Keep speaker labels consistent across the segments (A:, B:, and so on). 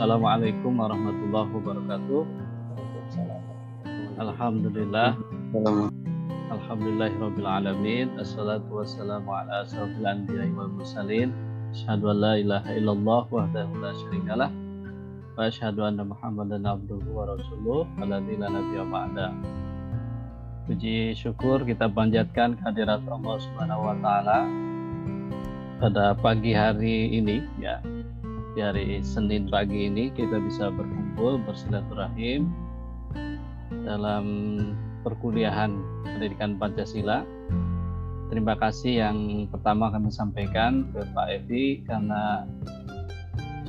A: Assalamualaikum warahmatullahi wabarakatuh. Alhamdulillah. Alhamdulillahirabbil alamin. Assalatu wassalamu ala asrofil anbiya'i wal mursalin. Asyhadu an la ilaha illallah wahdahu la syarikalah wa asyhadu anna Muhammadan abduhu wa rasuluh alladzi la nabiyya ba'da. Puji syukur kita panjatkan kehadirat Allah Subhanahu wa taala pada pagi hari ini ya. Di hari Senin pagi ini kita bisa berkumpul bersilaturahim dalam perkuliahan pendidikan Pancasila. Terima kasih yang pertama kami sampaikan ke Pak Evi karena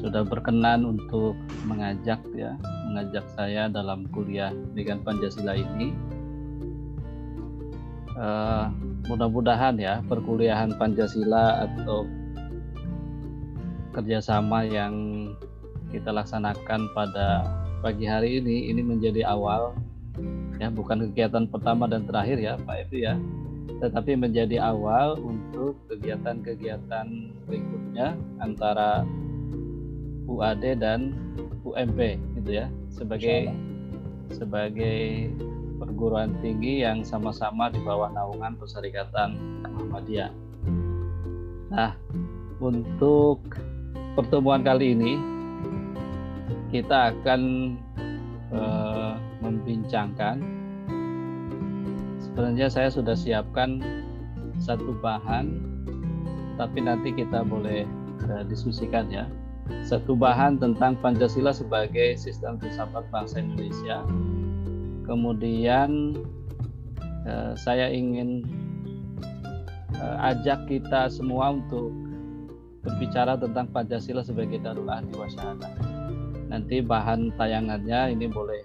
A: sudah berkenan untuk mengajak ya, mengajak saya dalam kuliah pendidikan Pancasila ini. Uh, mudah-mudahan ya perkuliahan Pancasila atau kerjasama yang kita laksanakan pada pagi hari ini ini menjadi awal ya bukan kegiatan pertama dan terakhir ya Pak Evi ya tetapi menjadi awal untuk kegiatan-kegiatan berikutnya antara UAD dan UMP gitu ya sebagai sebagai perguruan tinggi yang sama-sama di bawah naungan Perserikatan Muhammadiyah. Nah, untuk pertemuan kali ini kita akan uh, membincangkan. Sebenarnya saya sudah siapkan satu bahan tapi nanti kita boleh uh, diskusikan ya. Satu bahan tentang Pancasila sebagai sistem filsafat bangsa Indonesia. Kemudian uh, saya ingin ajak kita semua untuk berbicara tentang Pancasila sebagai darul ahli wasyahadah nanti bahan tayangannya ini boleh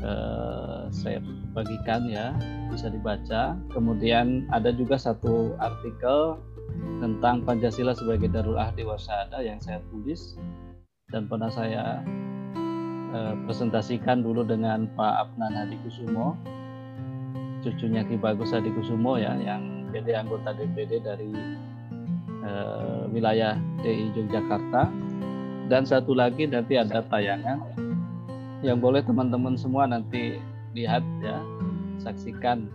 A: uh, saya bagikan ya bisa dibaca. Kemudian ada juga satu artikel tentang Pancasila sebagai Darul Ahdi Wasada yang saya tulis dan pernah saya uh, presentasikan dulu dengan Pak Abnan Hadi Kusumo cucunya Ki Bagus Hadi Kusumo ya yang jadi anggota DPD dari uh, wilayah DI Yogyakarta. Dan satu lagi nanti ada tayangan yang boleh teman-teman semua nanti lihat ya saksikan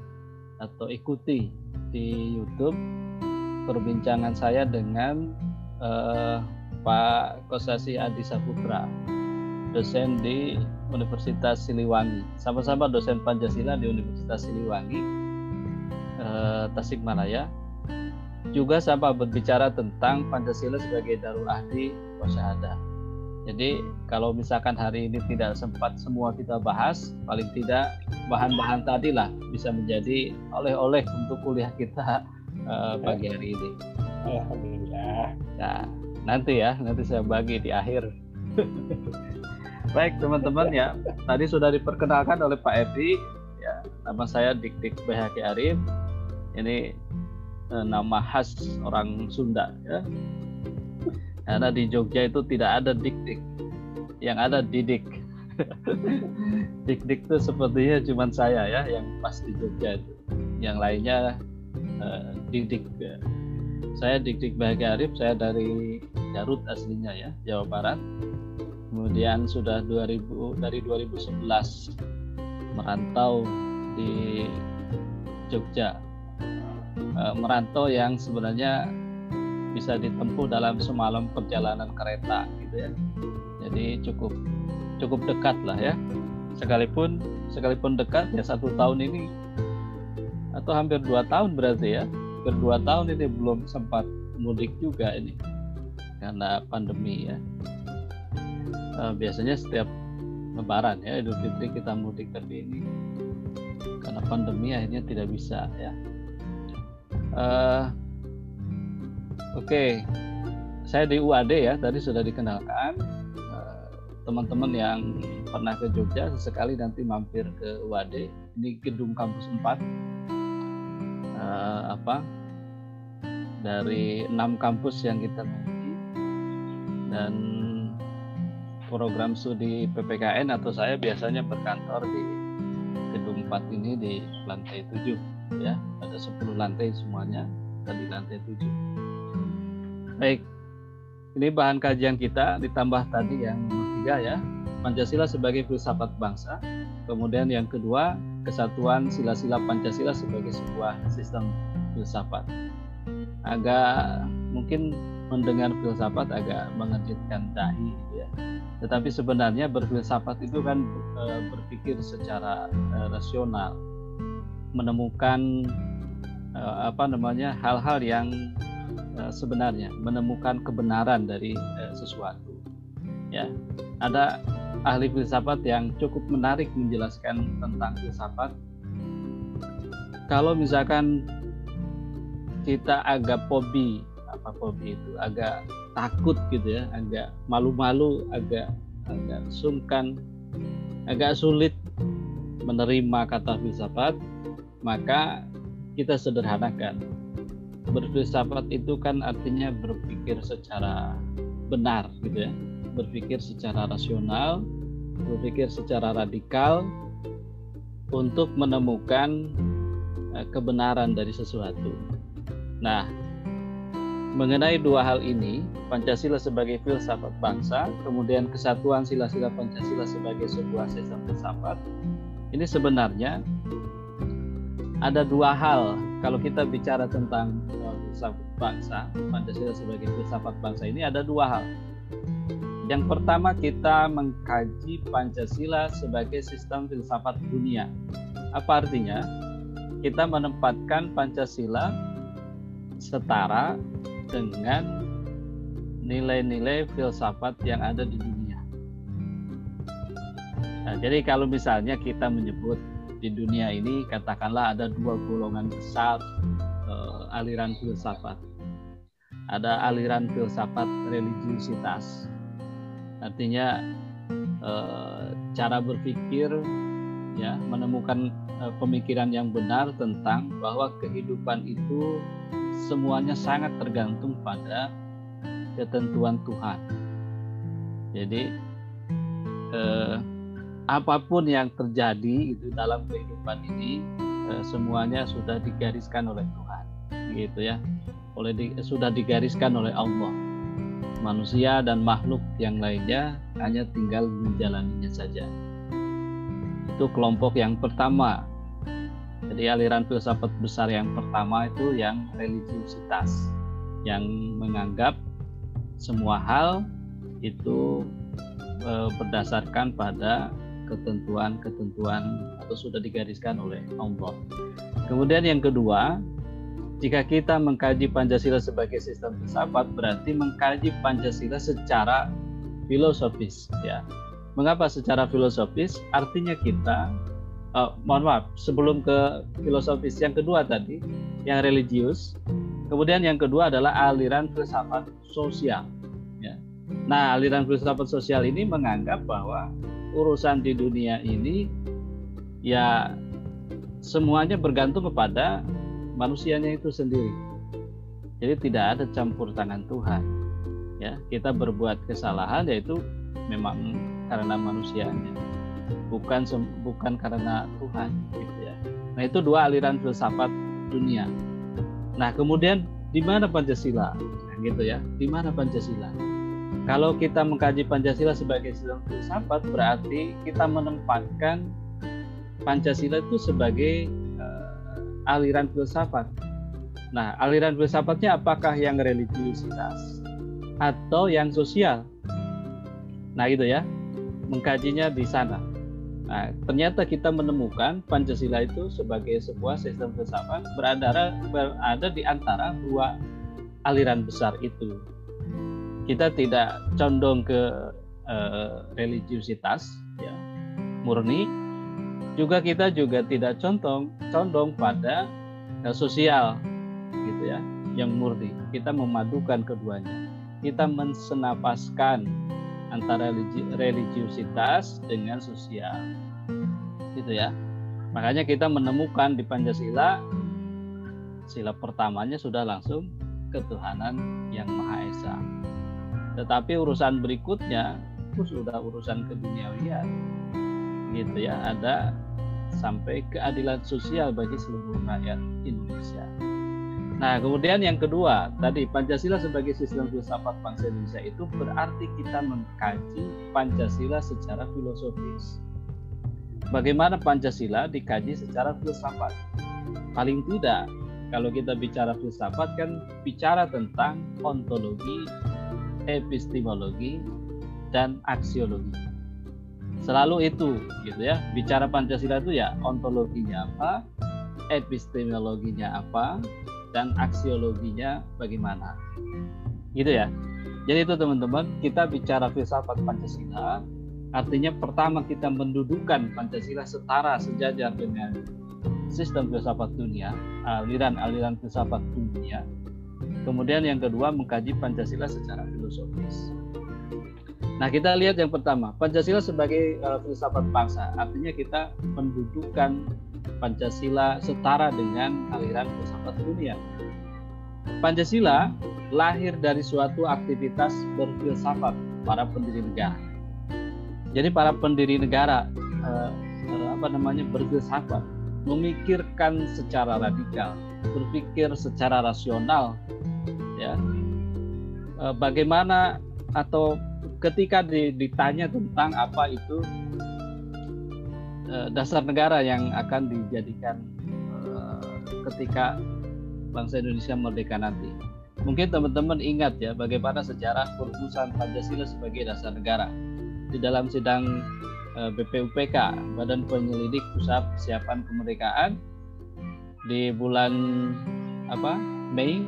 A: atau ikuti di YouTube perbincangan saya dengan uh, Pak Kosasi Adi Saputra dosen di Universitas Siliwangi. Sama-sama dosen Pancasila di Universitas Siliwangi uh, Tasikmalaya juga sama berbicara tentang Pancasila sebagai darul ahdi wasyahadah jadi kalau misalkan hari ini tidak sempat semua kita bahas, paling tidak bahan-bahan tadi lah bisa menjadi oleh-oleh untuk kuliah kita uh, pagi hari ini.
B: Alhamdulillah.
A: Nah, nanti ya, nanti saya bagi di akhir. Baik teman-teman ya, tadi sudah diperkenalkan oleh Pak Evi. Ya, nama saya Dik Dik BHK Arif. Ini nama khas orang Sunda ya. Karena di Jogja itu tidak ada dik-dik. Yang ada didik. Dik-dik itu sepertinya cuma saya ya yang pas di Jogja itu. Yang lainnya uh, dik-dik saya dik-dik Bahagia Arif saya dari Garut aslinya ya Jawa Barat. Kemudian sudah 2000 dari 2011 merantau di Jogja uh, merantau yang sebenarnya bisa ditempuh dalam semalam perjalanan kereta gitu ya. Jadi cukup cukup dekat lah ya. Sekalipun sekalipun dekat ya satu tahun ini atau hampir dua tahun berarti ya. Hampir tahun ini belum sempat mudik juga ini karena pandemi ya. Uh, biasanya setiap lebaran ya Idul Fitri kita mudik tapi ini karena pandemi akhirnya tidak bisa ya uh, Oke, saya di UAD ya, tadi sudah dikenalkan. Eh, teman-teman yang pernah ke Jogja, sesekali nanti mampir ke UAD. Ini gedung kampus 4. Uh, apa? Dari enam kampus yang kita miliki dan program studi PPKN atau saya biasanya berkantor di gedung 4 ini di lantai 7 ya ada 10 lantai semuanya tadi lantai 7 Baik, ini bahan kajian kita ditambah tadi yang nomor ketiga ya. Pancasila sebagai filsafat bangsa. Kemudian yang kedua kesatuan sila-sila Pancasila sebagai sebuah sistem filsafat. Agak mungkin mendengar filsafat agak mengejutkan dahi gitu ya. Tetapi sebenarnya berfilsafat itu kan e, berpikir secara e, rasional menemukan e, apa namanya hal-hal yang e, sebenarnya menemukan kebenaran dari e, sesuatu. Ya ada ahli filsafat yang cukup menarik menjelaskan tentang filsafat. Kalau misalkan kita agak fobi apa fobi itu agak takut gitu ya agak malu-malu agak agak sungkan agak sulit menerima kata filsafat maka kita sederhanakan. Berfilsafat itu kan artinya berpikir secara benar gitu ya. Berpikir secara rasional berpikir secara radikal untuk menemukan eh, kebenaran dari sesuatu. Nah Mengenai dua hal ini, Pancasila sebagai filsafat bangsa, kemudian kesatuan sila-sila Pancasila sebagai sebuah sistem filsafat, ini sebenarnya ada dua hal kalau kita bicara tentang uh, filsafat bangsa, Pancasila sebagai filsafat bangsa ini ada dua hal. Yang pertama kita mengkaji Pancasila sebagai sistem filsafat dunia. Apa artinya? Kita menempatkan Pancasila setara dengan nilai-nilai filsafat yang ada di dunia. Nah, jadi kalau misalnya kita menyebut di dunia ini katakanlah ada dua golongan besar uh, aliran filsafat. Ada aliran filsafat religiusitas, artinya uh, cara berpikir ya menemukan uh, pemikiran yang benar tentang bahwa kehidupan itu semuanya sangat tergantung pada ketentuan Tuhan. Jadi eh, apa pun yang terjadi itu dalam kehidupan ini eh, semuanya sudah digariskan oleh Tuhan, gitu ya. Oleh di, sudah digariskan oleh Allah. Manusia dan makhluk yang lainnya hanya tinggal menjalaninya saja. Itu kelompok yang pertama jadi aliran filsafat besar yang pertama itu yang religiusitas, yang menganggap semua hal itu e, berdasarkan pada ketentuan-ketentuan atau sudah digariskan oleh Allah. Kemudian yang kedua, jika kita mengkaji Pancasila sebagai sistem filsafat berarti mengkaji Pancasila secara filosofis ya. Mengapa secara filosofis? Artinya kita uh, mohon maaf sebelum ke filosofis yang kedua tadi yang religius kemudian yang kedua adalah aliran filsafat sosial ya. nah aliran filsafat sosial ini menganggap bahwa urusan di dunia ini ya semuanya bergantung kepada manusianya itu sendiri jadi tidak ada campur tangan Tuhan ya kita berbuat kesalahan yaitu memang karena manusianya bukan bukan karena Tuhan gitu ya. Nah, itu dua aliran filsafat dunia. Nah, kemudian di mana Pancasila? Nah, gitu ya. Di mana Pancasila? Kalau kita mengkaji Pancasila sebagai sistem filsafat berarti kita menempatkan Pancasila itu sebagai uh, aliran filsafat. Nah, aliran filsafatnya apakah yang religiusitas atau yang sosial? Nah, itu ya. Mengkajinya di sana. Nah, ternyata kita menemukan Pancasila itu sebagai sebuah sistem filsafat berada berada di antara dua aliran besar itu. Kita tidak condong ke uh, religiusitas ya, murni, juga kita juga tidak condong condong pada uh, sosial gitu ya, yang murni. Kita memadukan keduanya. Kita mensenapaskan antara religiusitas dengan sosial gitu ya makanya kita menemukan di Pancasila sila pertamanya sudah langsung ketuhanan yang Maha Esa tetapi urusan berikutnya itu sudah urusan keduniawian gitu ya ada sampai keadilan sosial bagi seluruh rakyat Indonesia Nah, kemudian yang kedua, tadi Pancasila sebagai sistem filsafat bangsa Indonesia itu berarti kita mengkaji Pancasila secara filosofis. Bagaimana Pancasila dikaji secara filsafat? Paling tidak, kalau kita bicara filsafat kan bicara tentang ontologi, epistemologi, dan aksiologi. Selalu itu, gitu ya. Bicara Pancasila itu ya ontologinya apa, epistemologinya apa, dan aksiologinya bagaimana. Gitu ya. Jadi itu teman-teman, kita bicara filsafat Pancasila, artinya pertama kita mendudukan Pancasila setara sejajar dengan sistem filsafat dunia, aliran-aliran filsafat dunia. Kemudian yang kedua mengkaji Pancasila secara filosofis. Nah, kita lihat yang pertama, Pancasila sebagai uh, filsafat bangsa, artinya kita mendudukan Pancasila setara dengan aliran filsafat dunia. Pancasila lahir dari suatu aktivitas berfilsafat para pendiri negara. Jadi para pendiri negara eh, apa namanya berfilsafat, memikirkan secara radikal, berpikir secara rasional, ya. Eh, bagaimana atau ketika ditanya tentang apa itu Eh, dasar negara yang akan dijadikan uh, ketika bangsa Indonesia merdeka nanti. Mungkin teman-teman ingat ya bagaimana sejarah perumusan Pancasila sebagai dasar negara. Di dalam sidang eh, BPUPK, Badan Penyelidik Pusat Persiapan Kemerdekaan di bulan apa? Mei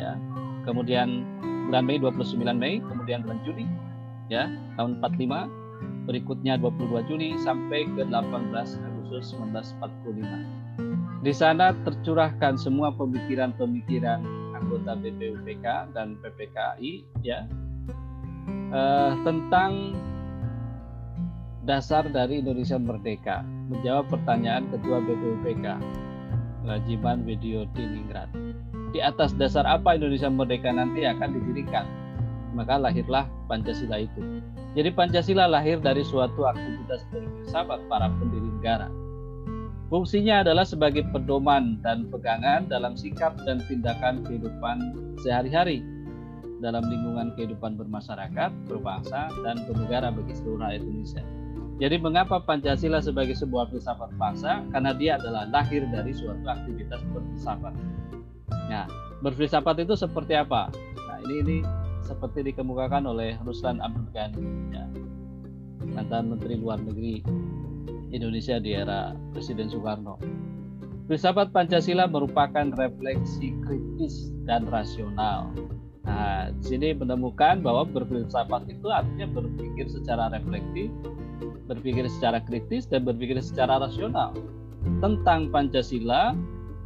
A: ya. Kemudian bulan Mei 29 Mei, kemudian bulan Juni ya tahun 45 berikutnya 22 Juni sampai ke 18 Agustus 1945 di sana tercurahkan semua pemikiran-pemikiran anggota BPUPK dan PPKI ya eh, tentang dasar dari Indonesia Merdeka menjawab pertanyaan Ketua BPUPK Rajiman Video Diningrat di atas dasar apa Indonesia Merdeka nanti akan didirikan maka lahirlah Pancasila itu. Jadi Pancasila lahir dari suatu aktivitas berfilsafat para pendiri negara. Fungsinya adalah sebagai pedoman dan pegangan dalam sikap dan tindakan kehidupan sehari-hari dalam lingkungan kehidupan bermasyarakat, berbangsa, dan bernegara bagi seluruh rakyat Indonesia. Jadi mengapa Pancasila sebagai sebuah filsafat bangsa? Karena dia adalah lahir dari suatu aktivitas berfilsafat. Nah, berfilsafat itu seperti apa? Nah, ini ini seperti dikemukakan oleh Ruslan Abdul Ghani ya, mantan Menteri Luar Negeri Indonesia di era Presiden Soekarno. Filsafat Pancasila merupakan refleksi kritis dan rasional. Nah, di sini menemukan bahwa berfilsafat itu artinya berpikir secara reflektif, berpikir secara kritis, dan berpikir secara rasional tentang Pancasila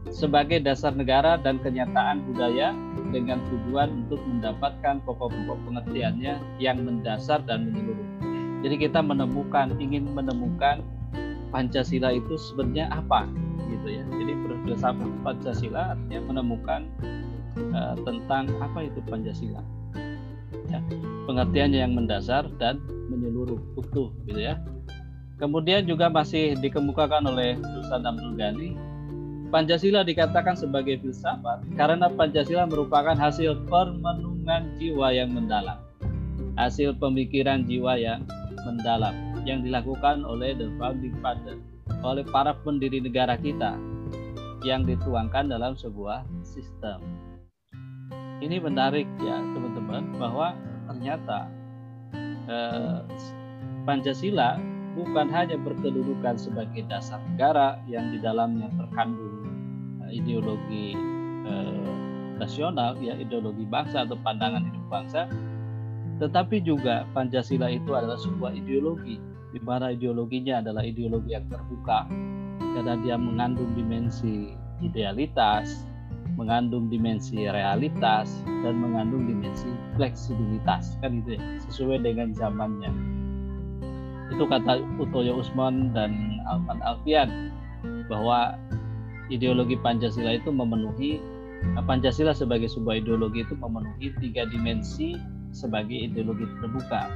A: sebagai dasar negara dan kenyataan budaya dengan tujuan untuk mendapatkan pokok-pokok pengertiannya yang mendasar dan menyeluruh. Jadi kita menemukan, ingin menemukan Pancasila itu sebenarnya apa, gitu ya. Jadi berfilsafat Pancasila artinya menemukan uh, tentang apa itu Pancasila. Ya, pengertiannya yang mendasar dan menyeluruh, utuh, gitu ya. Kemudian juga masih dikemukakan oleh Dusan Abdul Ghani Pancasila dikatakan sebagai filsafat karena Pancasila merupakan hasil permenungan jiwa yang mendalam, hasil pemikiran jiwa yang mendalam yang dilakukan oleh the founding father, oleh para pendiri negara kita yang dituangkan dalam sebuah sistem. Ini menarik ya teman-teman bahwa ternyata eh, Pancasila bukan hanya berkedudukan sebagai dasar negara yang di dalamnya terkandung ideologi eh, nasional ya ideologi bangsa atau pandangan hidup bangsa tetapi juga Pancasila itu adalah sebuah ideologi di mana ideologinya adalah ideologi yang terbuka karena dia mengandung dimensi idealitas, mengandung dimensi realitas dan mengandung dimensi fleksibilitas kan itu ya sesuai dengan zamannya. Itu kata Utoyo Usman dan Alvan Alfian bahwa ideologi Pancasila itu memenuhi eh, Pancasila sebagai sebuah ideologi itu memenuhi tiga dimensi sebagai ideologi terbuka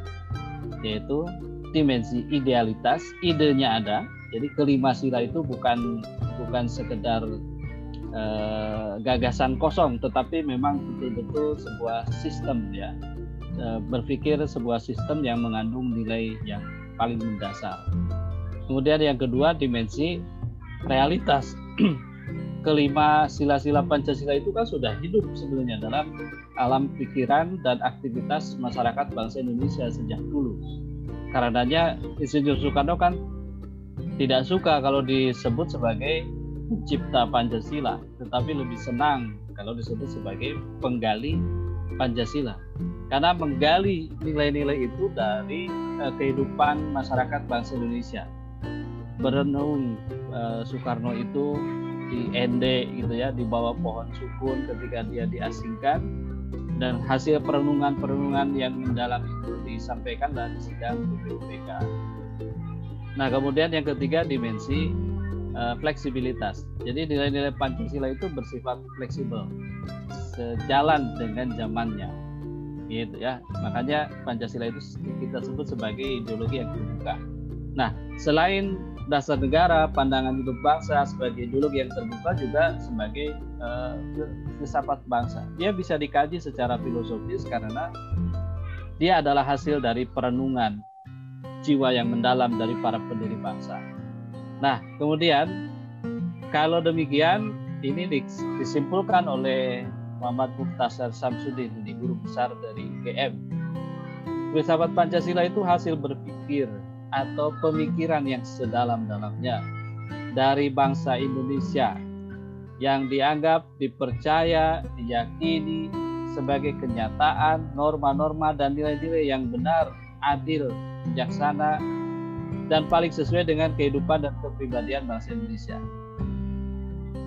A: yaitu dimensi idealitas idenya ada Jadi kelima sila itu bukan bukan sekedar uh, gagasan kosong, tetapi memang betul-betul sebuah sistem ya. Uh, berpikir sebuah sistem yang mengandung nilai yang paling mendasar. Kemudian yang kedua dimensi realitas. Kelima sila-sila Pancasila itu kan sudah hidup sebenarnya dalam alam pikiran dan aktivitas masyarakat bangsa Indonesia sejak dulu. Karenanya Insinyur Soekarno kan tidak suka kalau disebut sebagai pencipta Pancasila, tetapi lebih senang kalau disebut sebagai penggali Pancasila. Karena menggali nilai-nilai itu dari uh, kehidupan masyarakat bangsa Indonesia. Berenung uh, Soekarno itu di Ende gitu ya, di bawah pohon sukun ketika dia diasingkan dan hasil perenungan-perenungan yang mendalam itu disampaikan dalam sidang BPUPK Nah, kemudian yang ketiga dimensi uh, fleksibilitas. Jadi nilai-nilai Pancasila itu bersifat fleksibel, sejalan dengan zamannya. Gitu ya. Makanya Pancasila itu kita sebut sebagai ideologi yang terbuka. Nah, selain dasar negara, pandangan hidup bangsa sebagai ideologi yang terbuka juga sebagai uh, filsafat bangsa. Dia bisa dikaji secara filosofis karena dia adalah hasil dari perenungan jiwa yang mendalam dari para pendiri bangsa. Nah, kemudian kalau demikian ini disimpulkan oleh Muhammad Muftasar Samsudin, ini guru besar dari UGM. Filsafat Pancasila itu hasil berpikir atau pemikiran yang sedalam-dalamnya dari bangsa Indonesia yang dianggap dipercaya, diyakini sebagai kenyataan, norma-norma dan nilai-nilai yang benar, adil, bijaksana, dan paling sesuai dengan kehidupan dan kepribadian bangsa Indonesia.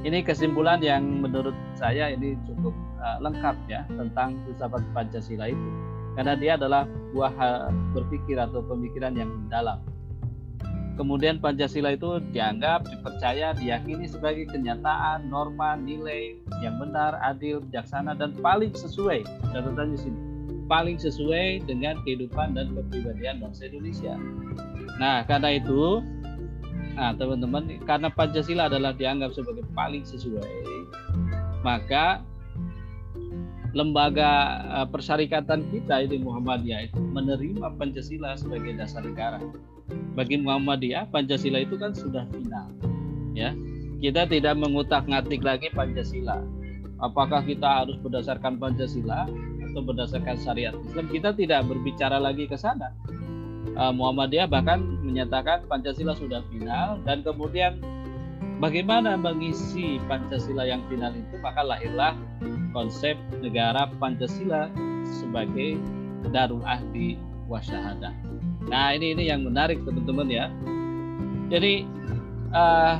A: Ini kesimpulan yang menurut saya ini cukup uh, lengkap ya tentang filsafat Pancasila itu. Karena dia adalah buah berpikir atau pemikiran yang mendalam. Kemudian Pancasila itu dianggap, dipercaya, diyakini sebagai kenyataan, norma, nilai yang benar, adil, bijaksana, dan paling sesuai. Catatannya sini paling sesuai dengan kehidupan dan kepribadian bangsa Indonesia. Nah, karena itu, nah teman-teman, karena Pancasila adalah dianggap sebagai paling sesuai, maka lembaga uh, persyarikatan kita ini Muhammadiyah itu menerima Pancasila sebagai dasar negara. Bagi Muhammadiyah, Pancasila itu kan sudah final, ya. Kita tidak mengutak-ngatik lagi Pancasila. Apakah kita harus berdasarkan Pancasila atau berdasarkan syariat Islam kita tidak berbicara lagi ke sana uh, Muhammadiyah bahkan menyatakan Pancasila sudah final dan kemudian bagaimana mengisi Pancasila yang final itu maka lahirlah konsep negara Pancasila sebagai Darul Ahdi Wasyahadah. Nah ini ini yang menarik teman-teman ya. Jadi uh,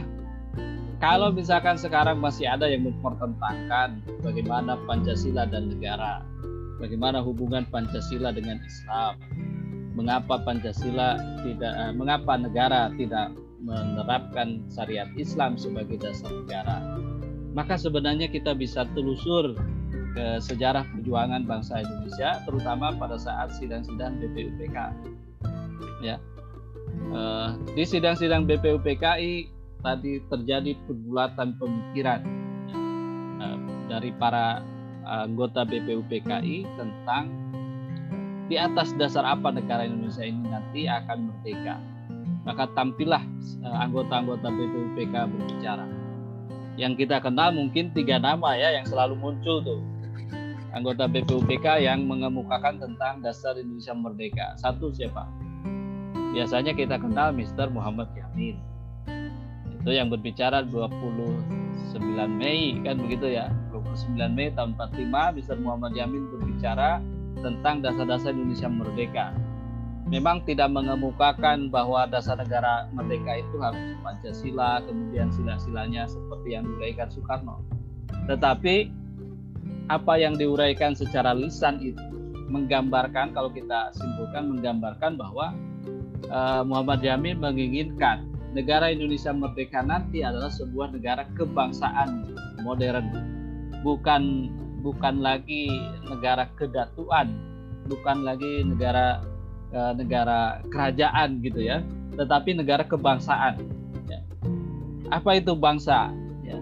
A: kalau misalkan sekarang masih ada yang mempertentangkan bagaimana Pancasila dan negara, bagaimana hubungan Pancasila dengan Islam, mengapa Pancasila tidak, eh, mengapa negara tidak menerapkan syariat Islam sebagai dasar negara. Maka sebenarnya kita bisa telusur ke sejarah perjuangan bangsa Indonesia, terutama pada saat sidang-sidang BPUPK. Ya, eh, di sidang-sidang BPUPKI tadi terjadi pergulatan pemikiran eh, dari para anggota BPUPKI tentang di atas dasar apa negara Indonesia ini nanti akan merdeka. Maka tampillah eh, anggota-anggota BPUPK berbicara. Yang kita kenal mungkin tiga nama ya yang selalu muncul tuh. Anggota BPUPK yang mengemukakan tentang dasar Indonesia merdeka. Satu siapa? Biasanya kita kenal Mr. Muhammad Yamin. Itu yang berbicara 29 Mei kan begitu ya 29 Mei tahun 45 Mr. Muhammad Yamin berbicara tentang dasar-dasar Indonesia merdeka. Memang tidak mengemukakan bahwa dasar negara merdeka itu harus Pancasila, kemudian sila-silanya seperti yang diuraikan Soekarno. Tetapi apa yang diuraikan secara lisan itu menggambarkan kalau kita simpulkan menggambarkan bahwa uh, Muhammad Yamin menginginkan negara Indonesia merdeka nanti adalah sebuah negara kebangsaan modern bukan bukan lagi negara kedatuan, bukan lagi negara eh, negara kerajaan gitu ya, tetapi negara kebangsaan. apa itu bangsa? Ya,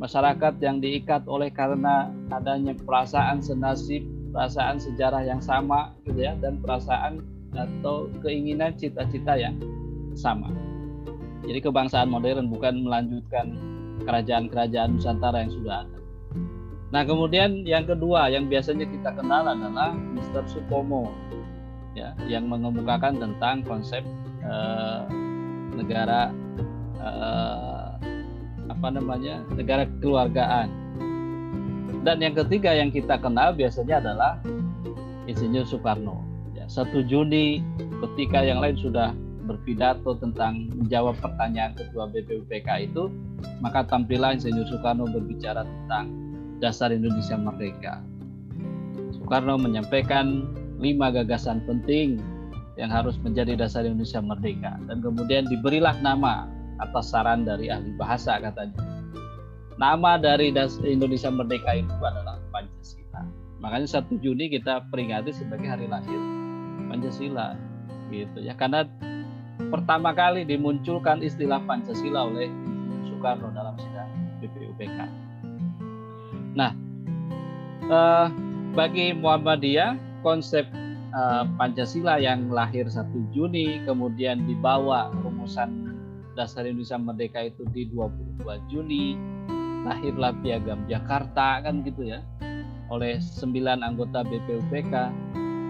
A: masyarakat yang diikat oleh karena adanya perasaan senasib, perasaan sejarah yang sama, gitu ya, dan perasaan atau keinginan cita-cita yang sama. Jadi kebangsaan modern bukan melanjutkan kerajaan-kerajaan Nusantara yang sudah ada. Nah kemudian yang kedua yang biasanya kita kenal adalah Mr. Supomo, ya, yang mengemukakan tentang konsep eh, negara eh, apa namanya negara keluargaan. Dan yang ketiga yang kita kenal biasanya adalah Insinyur Soekarno. Ya, 1 Juni ketika yang lain sudah berpidato tentang menjawab pertanyaan ketua BPUPK itu, maka tampilan Insinyur Soekarno berbicara tentang dasar Indonesia merdeka. Soekarno menyampaikan lima gagasan penting yang harus menjadi dasar Indonesia merdeka dan kemudian diberilah nama atas saran dari ahli bahasa katanya. Nama dari Indonesia merdeka itu adalah Pancasila. Makanya 1 Juni kita peringati sebagai hari lahir Pancasila gitu ya karena pertama kali dimunculkan istilah Pancasila oleh Soekarno dalam. Nah, eh, bagi Muhammadiyah konsep eh, Pancasila yang lahir 1 Juni kemudian dibawa rumusan dasar Indonesia Merdeka itu di 22 Juni lahirlah Piagam Jakarta kan gitu ya oleh 9 anggota BPUPK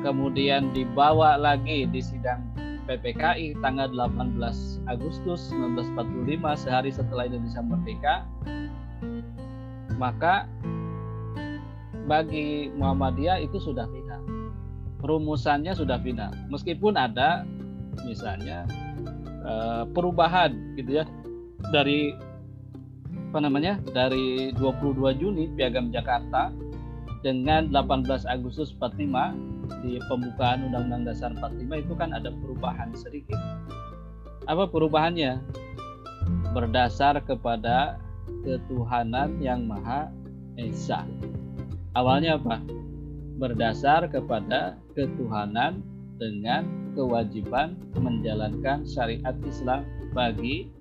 A: kemudian dibawa lagi di sidang PPKI tanggal 18 Agustus 1945 sehari setelah Indonesia merdeka. Maka bagi Muhammadiyah itu sudah final rumusannya sudah final meskipun ada misalnya eh, perubahan gitu ya dari apa namanya dari 22 Juni Piagam Jakarta dengan 18 Agustus 45 di pembukaan Undang-Undang Dasar 45 itu kan ada perubahan sedikit. Apa perubahannya? Berdasar kepada ketuhanan yang Maha Esa. Awalnya apa? Berdasar kepada ketuhanan dengan kewajiban menjalankan syariat Islam bagi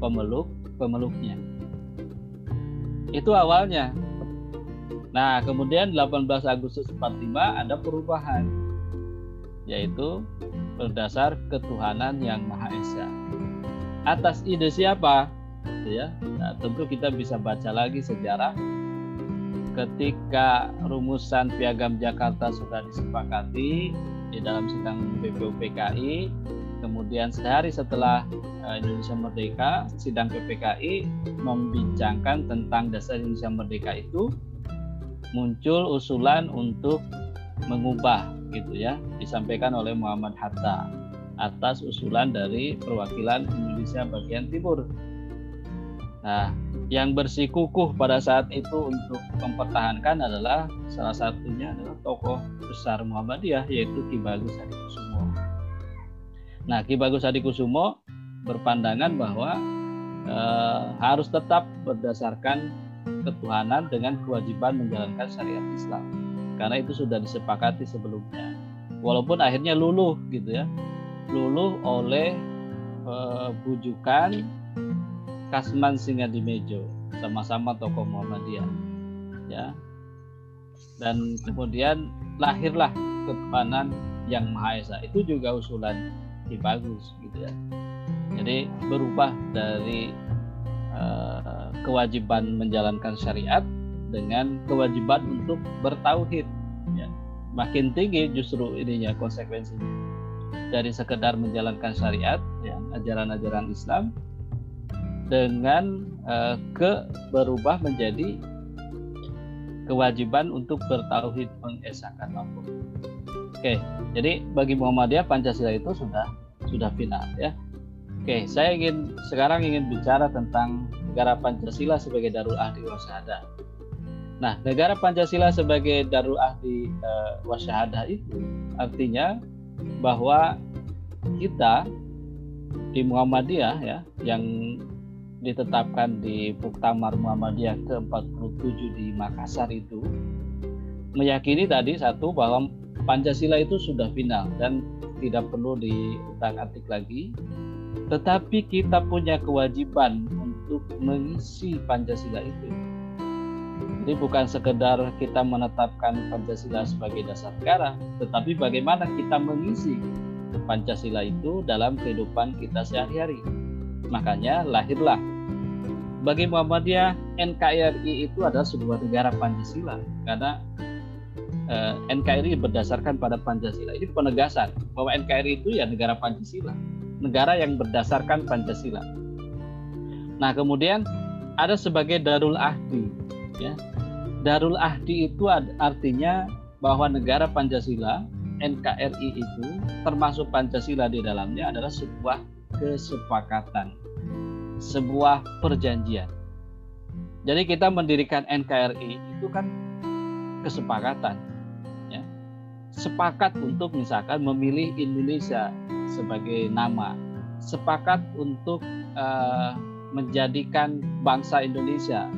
A: pemeluk-pemeluknya. Itu awalnya Nah, kemudian 18 Agustus 45 ada perubahan yaitu berdasar ketuhanan yang Maha Esa. Atas ide siapa? Ya, nah, tentu kita bisa baca lagi sejarah ketika rumusan Piagam Jakarta sudah disepakati di dalam sidang BPUPKI kemudian sehari setelah eh, Indonesia Merdeka sidang PPKI membincangkan tentang dasar Indonesia Merdeka itu muncul usulan untuk mengubah gitu ya disampaikan oleh Muhammad Hatta atas usulan dari perwakilan Indonesia bagian timur. Nah, yang bersikukuh pada saat itu untuk mempertahankan adalah salah satunya adalah tokoh besar Muhammadiyah yaitu Ki Bagus Adikusumo. Nah, Ki Bagus Adikusumo berpandangan bahwa eh, harus tetap berdasarkan ketuhanan dengan kewajiban menjalankan syariat Islam. Karena itu sudah disepakati sebelumnya. Walaupun akhirnya luluh gitu ya. Luluh oleh e, bujukan Kasman Singa-Dimejo sama-sama tokoh Muhammadiyah ya. Dan kemudian lahirlah ketuhanan yang Maha Esa. Itu juga usulan di bagus gitu ya. Jadi berubah dari Eh, kewajiban menjalankan syariat dengan kewajiban untuk bertauhid ya. makin tinggi justru ininya konsekuensinya. Dari sekedar menjalankan syariat ya ajaran-ajaran Islam dengan uh, ke berubah menjadi kewajiban untuk bertauhid mengesahkan Allah. Oke, jadi bagi Muhammadiyah Pancasila itu sudah sudah final ya. Oke, saya ingin sekarang ingin bicara tentang negara Pancasila sebagai Darul Ahdi Wasyahadah. Nah, negara Pancasila sebagai Darul Ahdi Wasyahadah itu artinya bahwa kita di Muhammadiyah ya yang ditetapkan di Muktamar Muhammadiyah ke-47 di Makassar itu meyakini tadi satu bahwa Pancasila itu sudah final dan tidak perlu diutak-atik lagi tetapi kita punya kewajiban untuk mengisi Pancasila itu. Jadi bukan sekedar kita menetapkan Pancasila sebagai dasar negara, tetapi bagaimana kita mengisi Pancasila itu dalam kehidupan kita sehari-hari. Makanya lahirlah bagi Muhammadiyah NKRI itu adalah sebuah negara Pancasila karena eh, NKRI berdasarkan pada Pancasila. Ini penegasan bahwa NKRI itu ya negara Pancasila, negara yang berdasarkan Pancasila. Nah, kemudian ada sebagai Darul Ahdi ya. Darul Ahdi itu artinya bahwa negara Pancasila NKRI itu termasuk Pancasila di dalamnya adalah sebuah kesepakatan sebuah perjanjian. Jadi kita mendirikan NKRI itu kan kesepakatan, ya. sepakat untuk misalkan memilih Indonesia sebagai nama, sepakat untuk uh, menjadikan bangsa Indonesia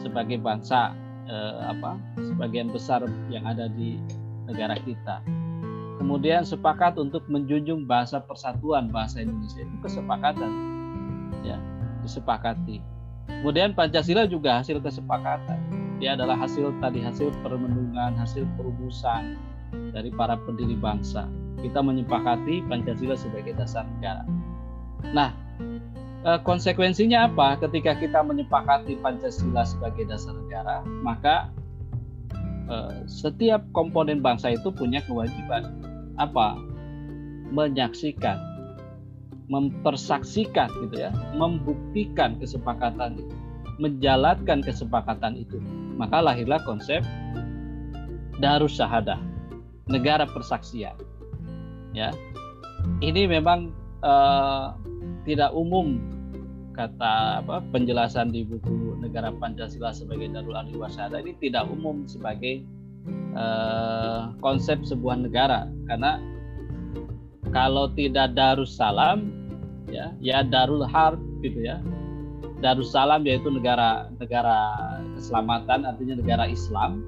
A: sebagai bangsa uh, apa sebagian besar yang ada di negara kita. Kemudian sepakat untuk menjunjung bahasa persatuan bahasa Indonesia itu kesepakatan ya disepakati. Kemudian Pancasila juga hasil kesepakatan. Dia adalah hasil tadi hasil permenungan, hasil perumusan dari para pendiri bangsa. Kita menyepakati Pancasila sebagai dasar negara. Nah, eh, konsekuensinya apa ketika kita menyepakati Pancasila sebagai dasar negara? Maka eh, setiap komponen bangsa itu punya kewajiban apa? Menyaksikan mempersaksikan gitu ya, membuktikan kesepakatan itu, menjalankan kesepakatan itu. Maka lahirlah konsep darus syahadah, negara persaksian. Ya. Ini memang uh, tidak umum kata apa penjelasan di buku Negara Pancasila sebagai Darul Ardi Wasada ini tidak umum sebagai uh, konsep sebuah negara karena kalau tidak Darussalam ya ya Darul Harb gitu ya. Darussalam yaitu negara negara keselamatan artinya negara Islam.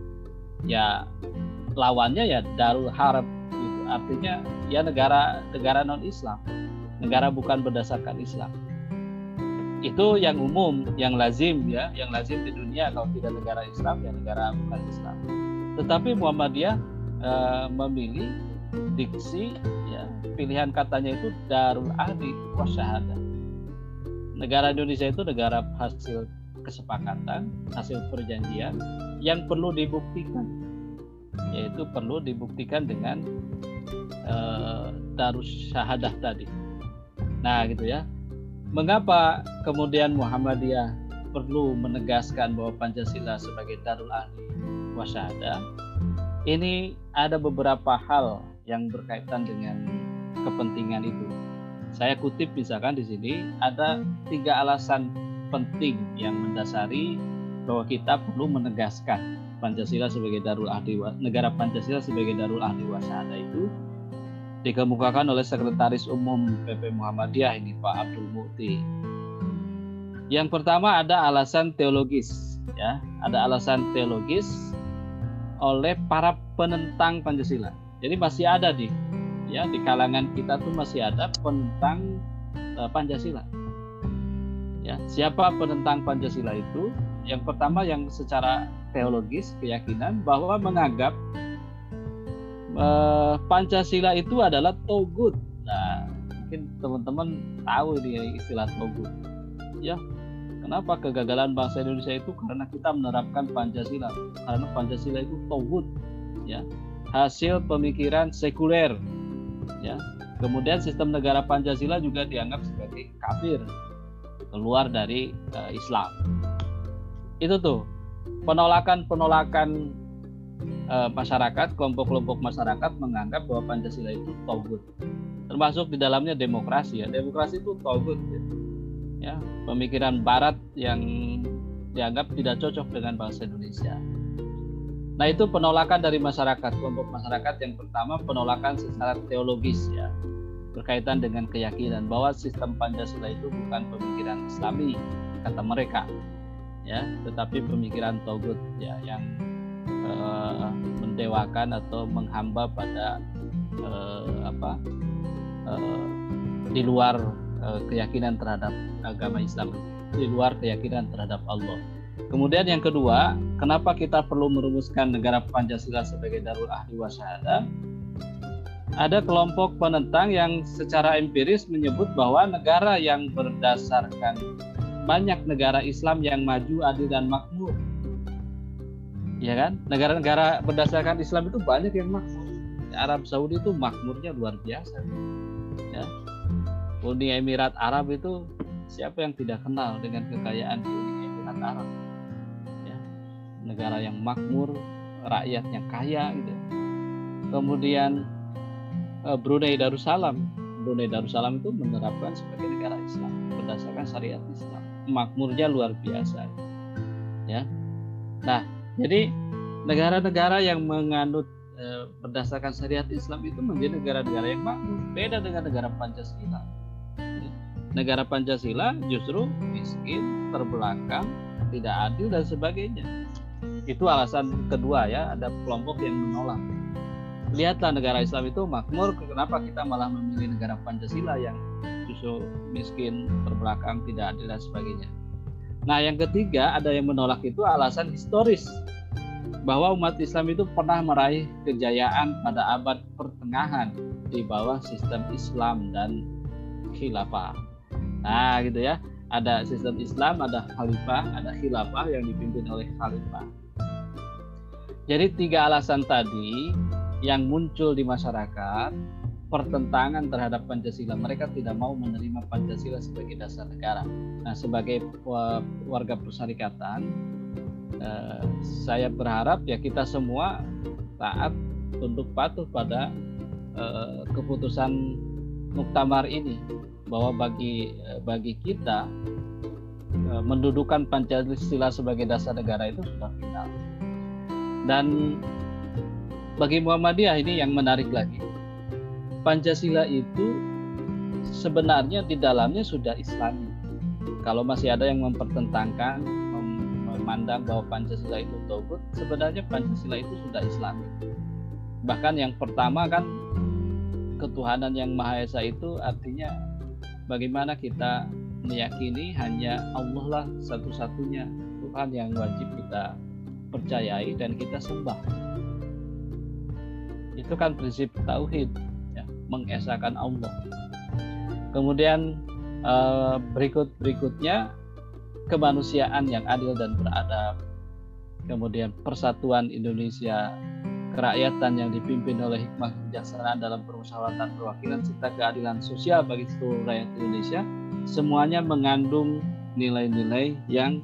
A: Ya lawannya ya Darul Harb gitu. artinya ya negara negara non Islam negara bukan berdasarkan Islam. Itu yang umum yang lazim ya yang lazim di dunia. Kalau tidak negara Islam ya negara bukan Islam. Tetapi Muhammadiyah e, memilih diksi pilihan katanya itu darul ahdi wasyahadah negara Indonesia itu negara hasil kesepakatan hasil perjanjian yang perlu dibuktikan yaitu perlu dibuktikan dengan uh, darus syahadah tadi. Nah gitu ya. Mengapa kemudian Muhammadiyah perlu menegaskan bahwa Pancasila sebagai darul ahdi wasyahadah ini ada beberapa hal yang berkaitan dengan kepentingan itu. Saya kutip misalkan di sini ada tiga alasan penting yang mendasari bahwa kita perlu menegaskan Pancasila sebagai darul ahdi negara Pancasila sebagai darul ahdi wasada itu dikemukakan oleh Sekretaris Umum PP Muhammadiyah ini Pak Abdul Mukti. Yang pertama ada alasan teologis ya, ada alasan teologis oleh para penentang Pancasila. Jadi masih ada di ya di kalangan kita tuh masih ada penentang uh, Pancasila. Ya, siapa penentang Pancasila itu? Yang pertama yang secara teologis keyakinan bahwa menganggap uh, Pancasila itu adalah togut. Nah, mungkin teman-teman tahu ini istilah togut. Ya, Kenapa kegagalan bangsa Indonesia itu karena kita menerapkan Pancasila. Karena Pancasila itu togut, ya hasil pemikiran sekuler ya. Kemudian sistem negara Pancasila juga dianggap sebagai kafir keluar dari uh, Islam. Itu tuh penolakan penolakan uh, masyarakat kelompok-kelompok masyarakat menganggap bahwa Pancasila itu togut. Termasuk di dalamnya demokrasi ya. Demokrasi itu togut ya. ya pemikiran Barat yang dianggap tidak cocok dengan bangsa Indonesia Nah itu penolakan dari masyarakat, kelompok masyarakat yang pertama penolakan secara teologis ya berkaitan dengan keyakinan bahwa sistem Pancasila itu bukan pemikiran Islami kata mereka ya, tetapi pemikiran togut ya yang eh, mendewakan atau menghamba pada eh, apa eh, di luar keyakinan terhadap agama Islam di luar keyakinan terhadap Allah. Kemudian yang kedua, kenapa kita perlu merumuskan negara Pancasila sebagai darul ahli wasyahadah? Ada kelompok penentang yang secara empiris menyebut bahwa negara yang berdasarkan banyak negara Islam yang maju, adil dan makmur. Ya kan? Negara-negara berdasarkan Islam itu banyak yang makmur. Arab Saudi itu makmurnya luar biasa. Ya. Uni Emirat Arab itu siapa yang tidak kenal dengan kekayaan di Uni Emirat Arab? Negara yang makmur, rakyatnya kaya gitu. Kemudian eh, Brunei Darussalam. Brunei Darussalam itu menerapkan sebagai negara Islam berdasarkan syariat Islam. Makmurnya luar biasa. Ya. Nah, jadi negara-negara yang menganut e, berdasarkan syariat Islam itu menjadi negara-negara yang makmur, beda dengan negara Pancasila. Negara Pancasila justru miskin, terbelakang, tidak adil dan sebagainya itu alasan kedua ya ada kelompok yang menolak. Lihatlah negara Islam itu makmur kenapa kita malah memilih negara Pancasila yang justru miskin terbelakang tidak adil dan sebagainya. Nah yang ketiga ada yang menolak itu alasan historis. Bahwa umat Islam itu pernah meraih kejayaan pada abad pertengahan di bawah sistem Islam dan khilafah. Nah gitu ya. Ada sistem Islam, ada khalifah, ada khilafah yang dipimpin oleh khalifah. Jadi tiga alasan tadi yang muncul di masyarakat pertentangan terhadap Pancasila. Mereka tidak mau menerima Pancasila sebagai dasar negara. Nah, sebagai warga persyarikatan, eh, saya berharap ya kita semua taat untuk patuh pada eh, keputusan muktamar ini bahwa bagi eh, bagi kita mendudukan Pancasila sebagai dasar negara itu sudah final. Dan bagi Muhammadiyah ini yang menarik lagi. Pancasila itu sebenarnya di dalamnya sudah Islami. Kalau masih ada yang mempertentangkan, memandang bahwa Pancasila itu togut, sebenarnya Pancasila itu sudah Islami. Bahkan yang pertama kan ketuhanan yang Maha Esa itu artinya bagaimana kita meyakini hanya Allah lah satu-satunya Tuhan yang wajib kita percayai dan kita sembah. Itu kan prinsip tauhid, ya, mengesahkan Allah. Kemudian eh, berikut berikutnya kemanusiaan yang adil dan beradab. Kemudian persatuan Indonesia, kerakyatan yang dipimpin oleh hikmah kebijaksanaan dalam permusyawaratan perwakilan serta keadilan sosial bagi seluruh rakyat Indonesia, semuanya mengandung nilai-nilai yang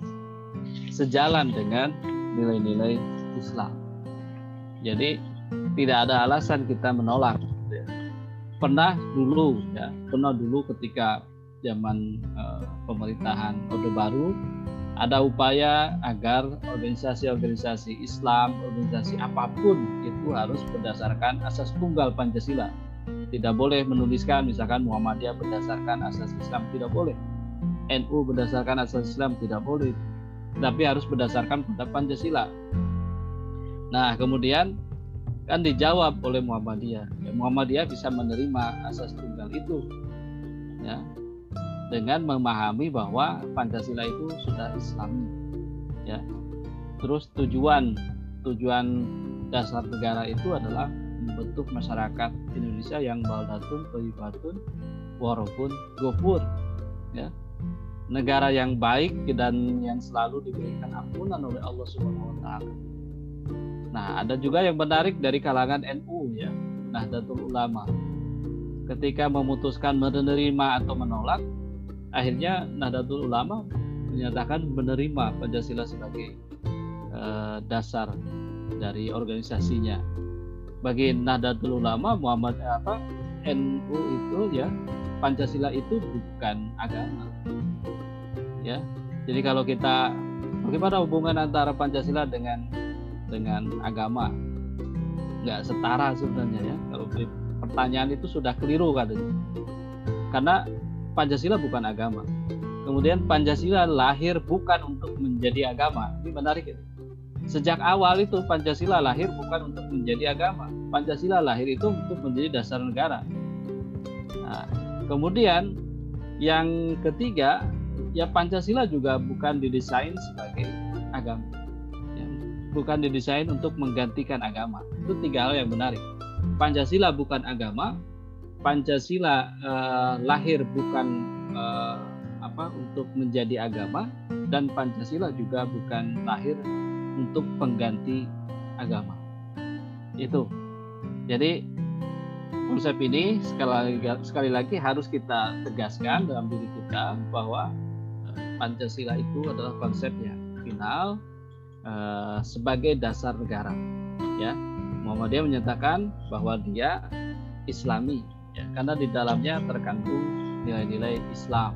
A: sejalan dengan nilai-nilai Islam. Jadi tidak ada alasan kita menolak. Pernah dulu ya, pernah dulu ketika zaman uh, pemerintahan Orde Baru ada upaya agar organisasi-organisasi Islam, organisasi apa pun itu harus berdasarkan asas tunggal Pancasila. Tidak boleh menuliskan misalkan Muhammadiyah berdasarkan asas Islam, tidak boleh. NU berdasarkan asas Islam, tidak boleh tapi harus berdasarkan pada Pancasila. Nah, kemudian kan dijawab oleh Muhammadiyah. Ya, Muhammadiyah bisa menerima asas tunggal itu, ya, dengan memahami bahwa Pancasila itu sudah Islami, ya. Terus tujuan tujuan dasar negara itu adalah membentuk masyarakat Indonesia yang baldatun, thayyibatun, warahun, gofur, ya negara yang baik dan yang selalu diberikan ampunan oleh Allah Subhanahu wa taala. Nah, ada juga yang menarik dari kalangan NU ya, Nahdlatul Ulama. Ketika memutuskan menerima atau menolak, akhirnya Nahdlatul Ulama menyatakan menerima Pancasila sebagai uh, dasar dari organisasinya. Bagi Nahdlatul Ulama Muhammad apa NU itu ya Pancasila itu bukan agama ya. Jadi kalau kita bagaimana hubungan antara Pancasila dengan dengan agama? Nggak setara sebenarnya ya. Kalau pertanyaan itu sudah keliru katanya. Karena Pancasila bukan agama. Kemudian Pancasila lahir bukan untuk menjadi agama. Ini menarik ya. Sejak awal itu Pancasila lahir bukan untuk menjadi agama. Pancasila lahir itu untuk menjadi dasar negara. Nah, kemudian yang ketiga ya Pancasila juga bukan didesain sebagai agama. Ya, bukan didesain untuk menggantikan agama. Itu tiga hal yang menarik. Pancasila bukan agama Pancasila uh, lahir bukan uh, apa untuk menjadi agama dan Pancasila juga bukan lahir untuk pengganti agama. Itu. Jadi konsep ini sekali lagi, sekali lagi harus kita tegaskan dalam diri kita bahwa eh, Pancasila itu adalah konsep yang final uh, sebagai dasar negara. Ya, Muhammadiyah menyatakan bahwa dia Islami, ya, karena di dalamnya terkandung nilai-nilai Islam.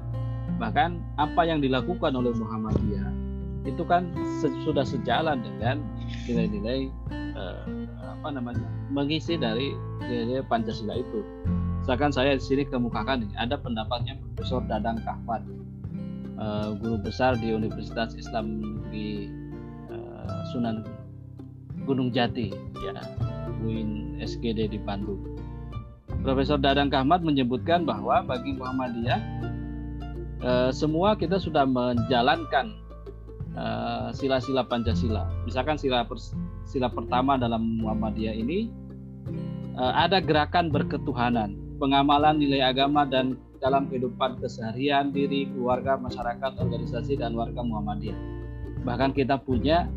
A: Bahkan apa yang dilakukan oleh Muhammadiyah itu kan sudah sejalan dengan nilai-nilai uh, apa namanya mengisi dari nilai Pancasila itu. Misalkan saya di sini kemukakan ada pendapatnya Profesor Dadang Kahwan, uh, guru besar di Universitas Islam Negeri uh, Sunan Gunung Jati, ya, UIN SGD di Bandung. Profesor Dadang Kahmat menyebutkan bahwa bagi Muhammadiyah uh, semua kita sudah menjalankan sila-sila uh, Pancasila. Misalkan sila sila pertama dalam Muhammadiyah ini uh, ada gerakan berketuhanan, pengamalan nilai agama dan dalam kehidupan keseharian diri, keluarga, masyarakat, organisasi dan warga Muhammadiyah. Bahkan kita punya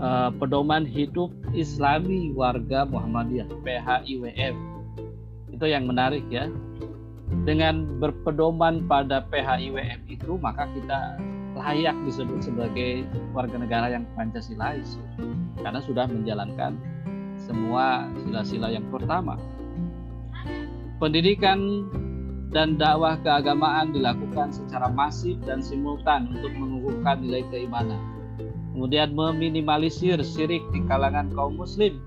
A: uh, pedoman hidup Islami warga Muhammadiyah (PHIWM). Itu yang menarik ya. Dengan berpedoman pada PHIWM itu maka kita layak disebut sebagai warga negara yang Pancasilais karena sudah menjalankan semua sila-sila yang pertama. Pendidikan dan dakwah keagamaan dilakukan secara masif dan simultan untuk mengukuhkan nilai keimanan. Kemudian meminimalisir syirik di kalangan kaum muslim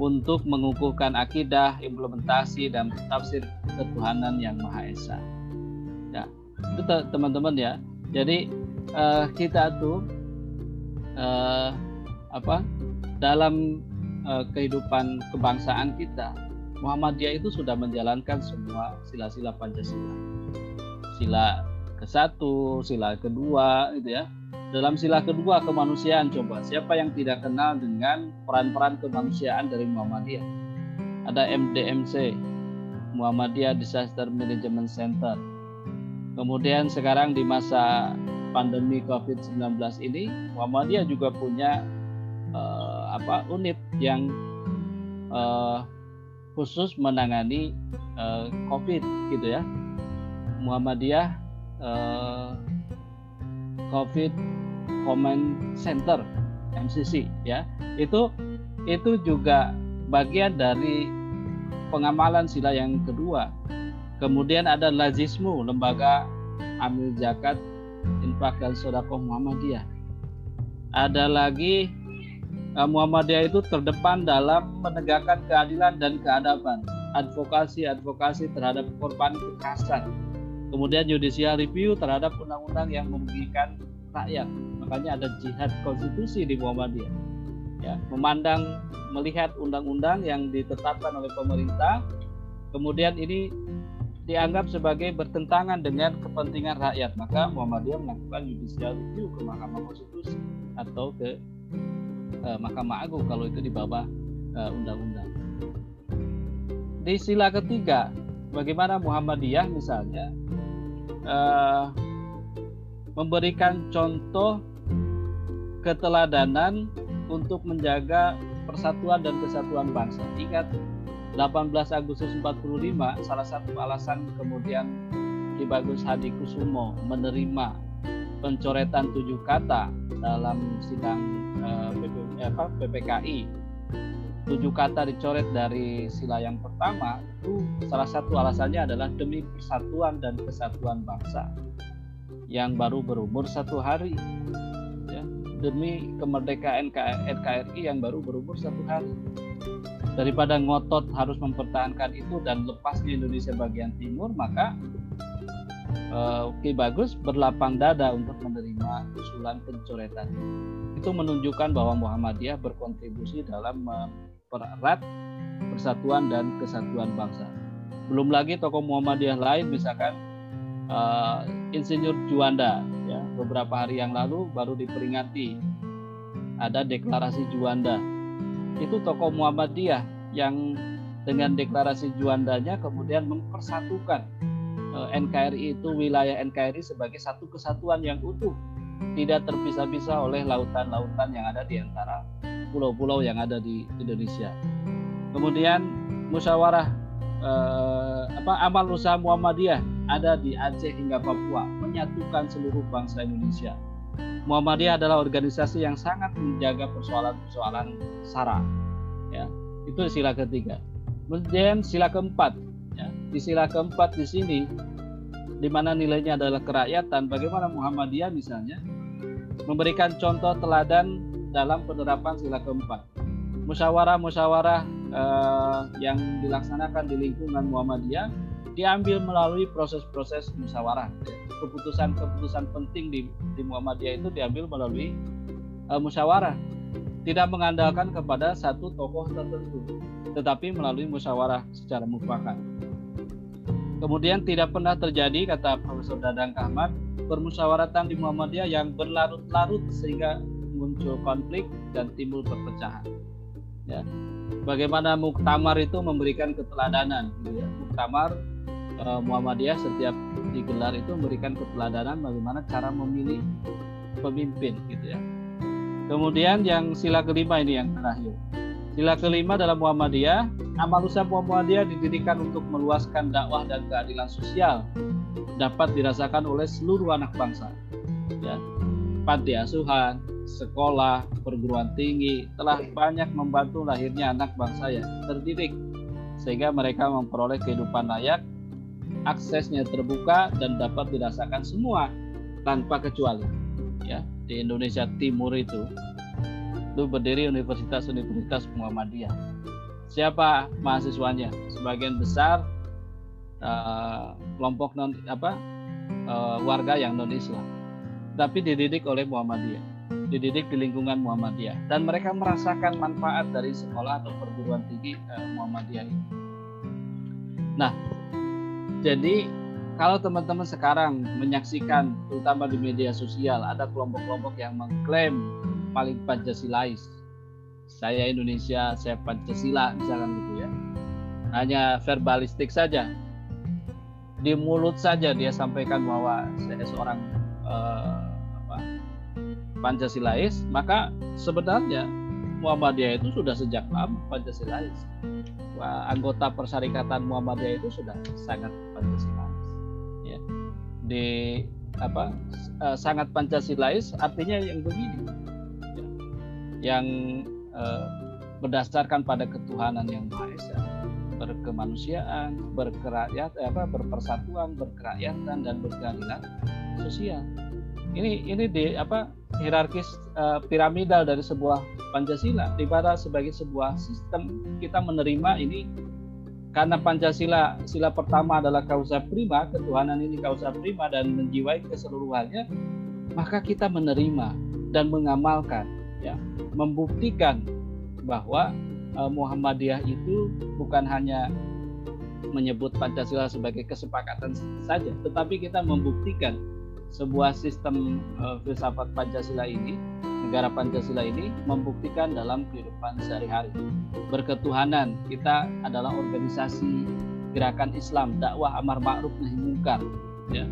A: untuk mengukuhkan akidah, implementasi dan tafsir ketuhanan yang Maha Esa. Ya, itu teman-teman ya. Jadi uh, kita tuh uh, apa dalam uh, kehidupan kebangsaan kita Muhammadiyah itu sudah menjalankan semua sila-sila Pancasila. Sila ke satu sila kedua itu ya. Dalam sila kedua kemanusiaan coba siapa yang tidak kenal dengan peran-peran kemanusiaan dari Muhammadiyah? Ada MDMC Muhammadiyah Disaster Management Center. Kemudian sekarang di masa pandemi COVID-19 ini Muhammadiyah juga punya uh, apa unit yang uh, khusus menangani uh, COVID gitu ya. Muhammadiyah uh, COVID Command Center MCC ya. Itu itu juga bagian dari pengamalan sila yang kedua. Kemudian ada Lazismu, lembaga amil zakat, infak dan sodakoh Muhammadiyah. Ada lagi Muhammadiyah itu terdepan dalam menegakkan keadilan dan keadaban, advokasi-advokasi terhadap korban kekerasan, kemudian judicial review terhadap undang-undang yang merugikan rakyat. Makanya ada jihad konstitusi di Muhammadiyah. Ya, memandang melihat undang-undang yang ditetapkan oleh pemerintah, kemudian ini dianggap sebagai bertentangan dengan kepentingan rakyat, maka Muhammadiyah melakukan judicial review ke Mahkamah Konstitusi atau ke uh, Mahkamah Agung kalau itu di bawah uh, undang-undang. Di sila ketiga, bagaimana Muhammadiyah misalnya uh, memberikan contoh keteladanan untuk menjaga persatuan dan kesatuan bangsa. Ingat 18 Agustus 45 salah satu alasan kemudian Ki Bagus Hadi Kusumo menerima pencoretan tujuh kata dalam sidang uh, apa, PPKI tujuh kata dicoret dari sila yang pertama itu salah satu alasannya adalah demi persatuan dan kesatuan bangsa yang baru berumur satu hari. Ya, demi kemerdekaan NKRI yang baru berumur satu hari. Daripada ngotot harus mempertahankan itu dan lepasnya Indonesia bagian timur maka uh, Ki Bagus. Berlapang dada untuk menerima usulan pencoretan. Itu menunjukkan bahwa Muhammadiyah berkontribusi dalam mempererat persatuan dan kesatuan bangsa. Belum lagi tokoh Muhammadiyah lain misalkan uh, Insinyur Juanda ya. Beberapa hari yang lalu baru diperingati. Ada deklarasi Juanda. Itu tokoh Muhammadiyah yang dengan deklarasi Juandanya kemudian mempersatukan NKRI itu wilayah NKRI sebagai satu kesatuan yang utuh tidak terpisah-pisah oleh lautan-lautan yang ada di antara pulau-pulau yang ada di Indonesia. Kemudian musyawarah eh, apa amal usaha Muhammadiyah ada di Aceh hingga Papua menyatukan seluruh bangsa Indonesia. Muhammadiyah adalah organisasi yang sangat menjaga persoalan-persoalan SARA. Ya, itu sila ketiga. Kemudian sila keempat, sila keempat di sini di mana nilainya adalah kerakyatan, bagaimana Muhammadiyah misalnya memberikan contoh teladan dalam penerapan sila keempat. Musyawarah-musyawarah eh, yang dilaksanakan di lingkungan Muhammadiyah diambil melalui proses-proses musyawarah. Keputusan-keputusan penting di, di Muhammadiyah itu diambil melalui eh, musyawarah. Tidak mengandalkan kepada satu tokoh tertentu, tetapi melalui musyawarah secara mufakat. Kemudian tidak pernah terjadi, kata Profesor Dadang Ahmad, permusyawaratan di Muhammadiyah yang berlarut-larut sehingga muncul konflik dan timbul perpecahan. Ya. Bagaimana muktamar itu memberikan keteladanan, gitu ya. Muktamar eh, Muhammadiyah setiap digelar itu memberikan keteladanan bagaimana cara memilih pemimpin, gitu ya. Kemudian yang sila kelima ini yang terakhir. Sila kelima dalam Muhammadiyah, amal usaha Muhammadiyah didirikan untuk meluaskan dakwah dan keadilan sosial dapat dirasakan oleh seluruh anak bangsa. Ya, panti asuhan, sekolah, perguruan tinggi telah banyak membantu lahirnya anak bangsa yang terdidik sehingga mereka memperoleh kehidupan layak, aksesnya terbuka dan dapat dirasakan semua tanpa kecuali. Ya, di Indonesia Timur itu itu berdiri universitas-universitas Muhammadiyah. Siapa mahasiswanya? Sebagian besar uh, kelompok non apa uh, warga yang non Islam, tapi dididik oleh Muhammadiyah, dididik di lingkungan Muhammadiyah, dan mereka merasakan manfaat dari sekolah atau perguruan tinggi uh, Muhammadiyah ini. Nah, jadi kalau teman-teman sekarang menyaksikan terutama di media sosial ada kelompok-kelompok yang mengklaim paling Pancasilais saya Indonesia saya Pancasila misalkan gitu ya hanya verbalistik saja di mulut saja dia sampaikan bahwa saya seorang uh, apa, Pancasilais, maka sebenarnya Muhammadiyah itu sudah sejak lama Pancasilais. Wah, anggota Persyarikatan Muhammadiyah itu sudah sangat Pancasilais. Ya. Di apa uh, sangat Pancasilais artinya yang begini, ya. yang uh, berdasarkan pada ketuhanan yang Maha Esa berkemanusiaan, berkerakyat, eh, apa, berpersatuan, berkerakyatan dan berkeadilan sosial. Ini ini di apa hierarkis uh, piramidal dari sebuah Pancasila. Di mana sebagai sebuah sistem kita menerima ini karena Pancasila sila pertama adalah kausa prima, ketuhanan ini kausa prima dan menjiwai keseluruhannya, maka kita menerima dan mengamalkan ya, membuktikan bahwa uh, Muhammadiyah itu bukan hanya menyebut Pancasila sebagai kesepakatan saja, tetapi kita membuktikan sebuah sistem uh, filsafat Pancasila ini, negara Pancasila ini membuktikan dalam kehidupan sehari-hari. Berketuhanan, kita adalah organisasi gerakan Islam, dakwah amar ma'ruf nahi mungkar, ya.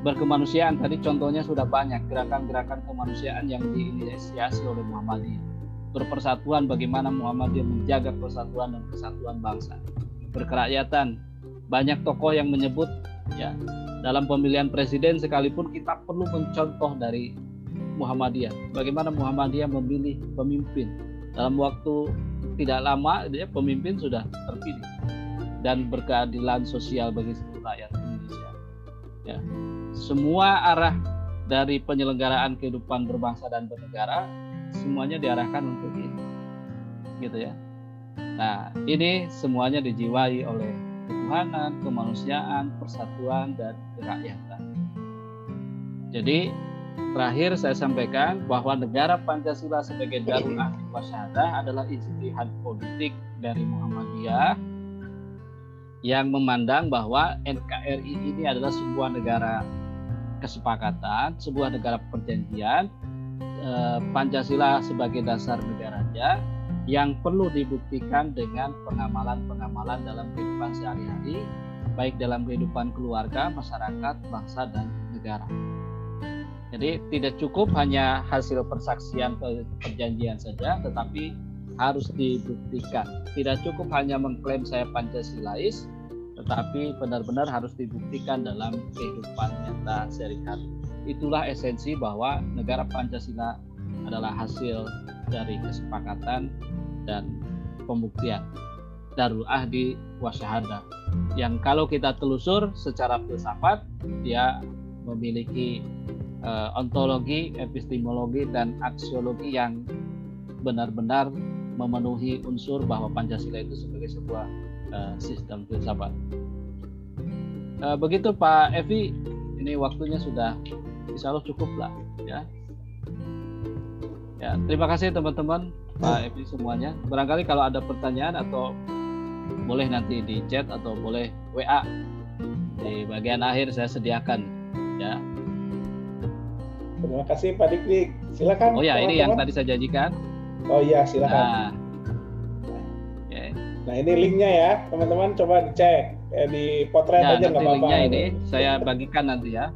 A: Berkemanusiaan tadi contohnya sudah banyak gerakan-gerakan kemanusiaan yang diinisiasi oleh Muhammadiyah berpersatuan bagaimana Muhammadiyah menjaga persatuan dan kesatuan bangsa. Berkerakyatan banyak tokoh yang menyebut ya dalam pemilihan presiden sekalipun kita perlu mencontoh dari Muhammadiyah. Bagaimana Muhammadiyah memilih pemimpin. Dalam waktu tidak lama dia pemimpin sudah terpilih. Dan berkeadilan sosial bagi seluruh rakyat Indonesia. Ya semua arah dari penyelenggaraan kehidupan berbangsa dan bernegara semuanya diarahkan untuk ini. Gitu ya. Nah ini semuanya dijiwai oleh ketuhanan kemanusiaan persatuan dan kerakyatan. Jadi terakhir saya sampaikan bahwa negara Pancasila sebagai darul ahli wasyahadah adalah ijtihad politik dari Muhammadiyah yang memandang bahwa NKRI ini adalah sebuah negara kesepakatan, sebuah negara perjanjian, eh, Pancasila sebagai dasar negaranya yang perlu dibuktikan dengan pengamalan-pengamalan dalam kehidupan sehari-hari, baik dalam kehidupan keluarga, masyarakat, bangsa, dan negara. Jadi tidak cukup hanya hasil persaksian perjanjian saja, tetapi harus dibuktikan. Tidak cukup hanya mengklaim saya Pancasilais, tetapi benar-benar harus dibuktikan dalam kehidupan nyata sehari-hari. Itulah esensi bahwa negara Pancasila adalah hasil dari kesepakatan dan pembuktian darul ahdi wasyahada yang kalau kita telusur secara filsafat dia memiliki uh, ontologi, epistemologi dan aksiologi yang benar-benar memenuhi unsur bahwa Pancasila itu sebagai sebuah uh, sistem filsafat. Uh, begitu Pak Evi, ini waktunya sudah insya Allah cukup lah ya. Ya, terima kasih teman-teman Pak Evi semuanya. Barangkali kalau ada pertanyaan atau boleh nanti di chat atau boleh WA di bagian akhir saya sediakan ya
B: Terima kasih Pak Dik Silakan.
A: Oh ya, ini yang tadi saya janjikan.
B: Oh iya, silakan. Nah, okay. Nah ini linknya ya, teman-teman coba dicek eh, di potret ya, aja nggak apa-apa.
A: Linknya ini saya bagikan nanti ya.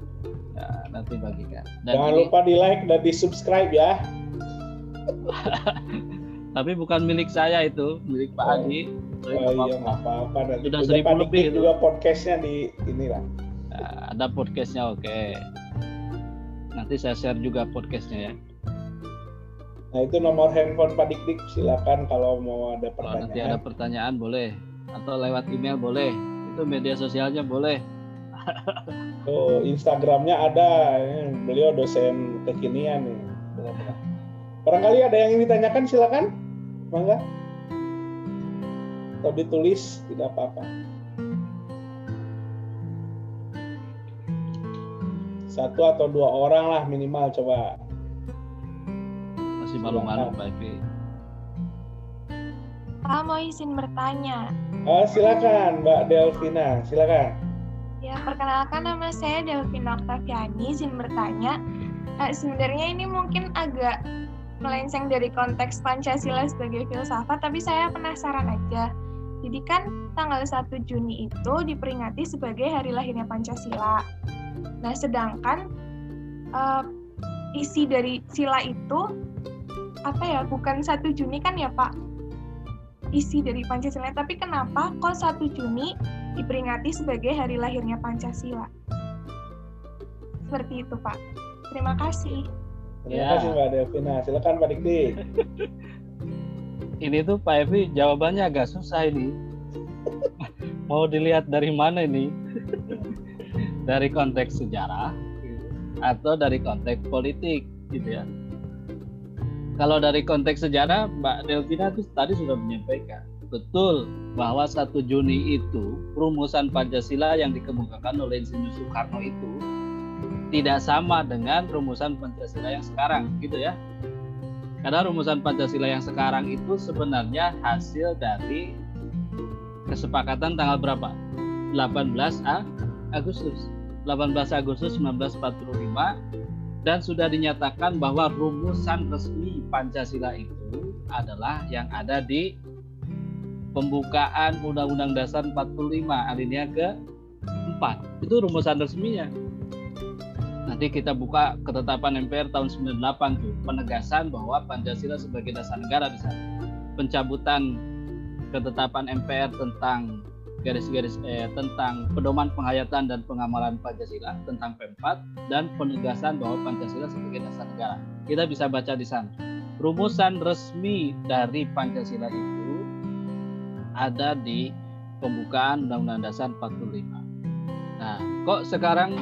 A: ya nanti bagikan.
B: Dan Jangan ini... lupa di like dan di subscribe ya.
A: Tapi bukan milik saya itu, milik Pak oh. Adi.
B: Oh, oh iya, apa-apa.
A: Sudah seribu lebih.
B: Juga podcastnya di inilah.
A: Nah, ada podcastnya, oke. Okay. Nanti saya share juga podcastnya ya.
B: Nah itu nomor handphone Pak Dik Dik silakan kalau mau ada pertanyaan.
A: Kalau nanti ada pertanyaan boleh atau lewat email boleh. Itu media sosialnya boleh.
B: oh Instagramnya ada. Beliau dosen kekinian nih. Barangkali ada yang ingin ditanyakan silakan. Mangga. Atau ditulis tidak apa-apa. satu atau dua orang lah minimal coba
A: masih malu-malu Pak Evi
C: Pak mau izin bertanya.
B: Oh, silakan Mbak Delvina. Silakan.
C: Ya perkenalkan nama saya Delvina Octaviani izin bertanya. Nah, sebenarnya ini mungkin agak melenceng dari konteks Pancasila sebagai filsafat tapi saya penasaran aja. Jadi kan tanggal 1 Juni itu diperingati sebagai hari lahirnya Pancasila. Nah, sedangkan uh, isi dari sila itu apa ya? Bukan 1 Juni kan ya, Pak? Isi dari Pancasila, tapi kenapa kok 1 Juni diperingati sebagai hari lahirnya Pancasila? Seperti itu, Pak. Terima kasih.
B: Terima ya. kasih Mbak Devina. Silakan Pak Dikti.
A: ini tuh Pak Evi jawabannya agak susah ini. Mau dilihat dari mana ini? dari konteks sejarah atau dari konteks politik gitu ya. Kalau dari konteks sejarah Mbak Delvina itu tadi sudah menyampaikan betul bahwa 1 Juni itu rumusan Pancasila yang dikemukakan oleh Insinyur Soekarno itu tidak sama dengan rumusan Pancasila yang sekarang gitu ya. Karena rumusan Pancasila yang sekarang itu sebenarnya hasil dari kesepakatan tanggal berapa? 18 Agustus. 18 Agustus 1945 dan sudah dinyatakan bahwa rumusan resmi Pancasila itu adalah yang ada di pembukaan Undang-Undang Dasar 45 alinea ke 4. Itu rumusan resminya. Nanti kita buka ketetapan MPR tahun 98 tuh, penegasan bahwa Pancasila sebagai dasar negara di sana. Pencabutan ketetapan MPR tentang garis-garis eh, tentang pedoman penghayatan dan pengamalan Pancasila tentang P4 dan penegasan bahwa Pancasila sebagai dasar negara. Kita bisa baca di sana. Rumusan resmi dari Pancasila itu ada di pembukaan Undang-Undang Dasar 45. Nah, kok sekarang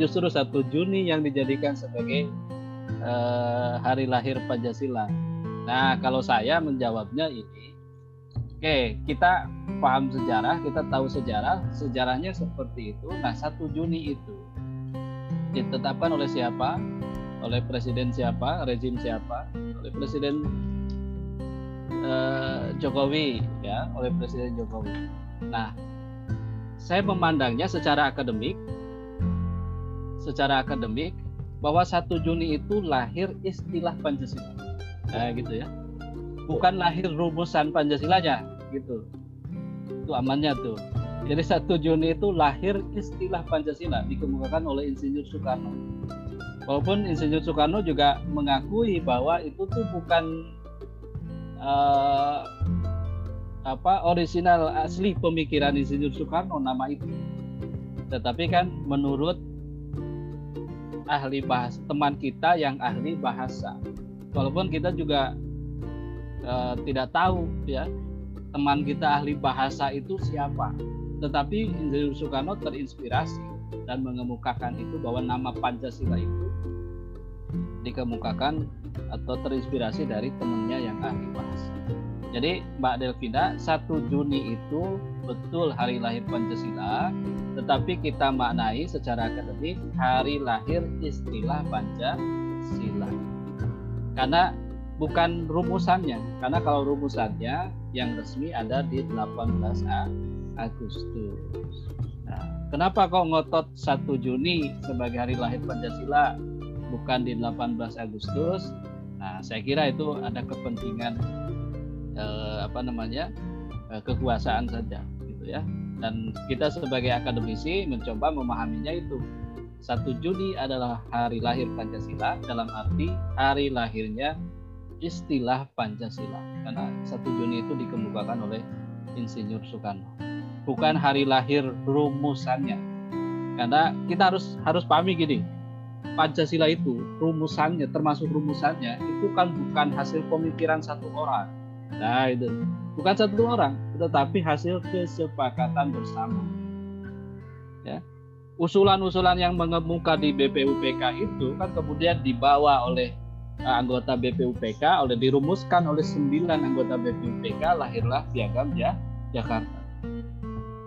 A: justru 1 Juni yang dijadikan sebagai uh, hari lahir Pancasila? Nah, kalau saya menjawabnya ini Oke, kita paham sejarah, kita tahu sejarah, sejarahnya seperti itu. Nah, 1 Juni itu ditetapkan oleh siapa? Oleh presiden siapa? Rezim siapa? Oleh presiden uh, Jokowi ya, oleh presiden Jokowi. Nah, saya memandangnya secara akademik secara akademik bahwa 1 Juni itu lahir istilah Pancasila. Nah, gitu ya. Bukan lahir rumusan Pancasilanya gitu. Itu amannya tuh. Jadi 1 Juni itu lahir istilah Pancasila dikemukakan oleh Insinyur Soekarno. Walaupun Insinyur Soekarno juga mengakui bahwa itu tuh bukan uh, apa original asli pemikiran Insinyur Soekarno nama itu. Tetapi kan menurut ahli bahasa teman kita yang ahli bahasa walaupun kita juga uh, tidak tahu ya teman kita ahli bahasa itu siapa tetapi Insinyur Soekarno terinspirasi dan mengemukakan itu bahwa nama Pancasila itu dikemukakan atau terinspirasi dari temannya yang ahli bahasa. Jadi Mbak Delvina 1 Juni itu betul hari lahir Pancasila, tetapi kita maknai secara akademik hari lahir istilah Pancasila. Karena bukan rumusannya, karena kalau rumusannya yang resmi ada di 18 Agustus. Nah, kenapa kok ngotot 1 Juni sebagai hari lahir Pancasila bukan di 18 Agustus? Nah, saya kira itu ada kepentingan eh, apa namanya eh, kekuasaan saja gitu ya dan kita sebagai akademisi mencoba memahaminya itu satu Juni adalah hari lahir Pancasila dalam arti hari lahirnya istilah Pancasila karena satu Juni itu dikemukakan oleh Insinyur Soekarno. Bukan hari lahir rumusannya. Karena kita harus harus pahami gini Pancasila itu rumusannya termasuk rumusannya itu kan bukan hasil pemikiran satu orang. Nah itu bukan satu orang, tetapi hasil kesepakatan bersama. Ya, usulan-usulan yang mengemuka di BPUPK itu kan kemudian dibawa oleh eh, anggota BPUPK, oleh dirumuskan oleh sembilan anggota BPUPK, lahirlah piagam ya Jakarta.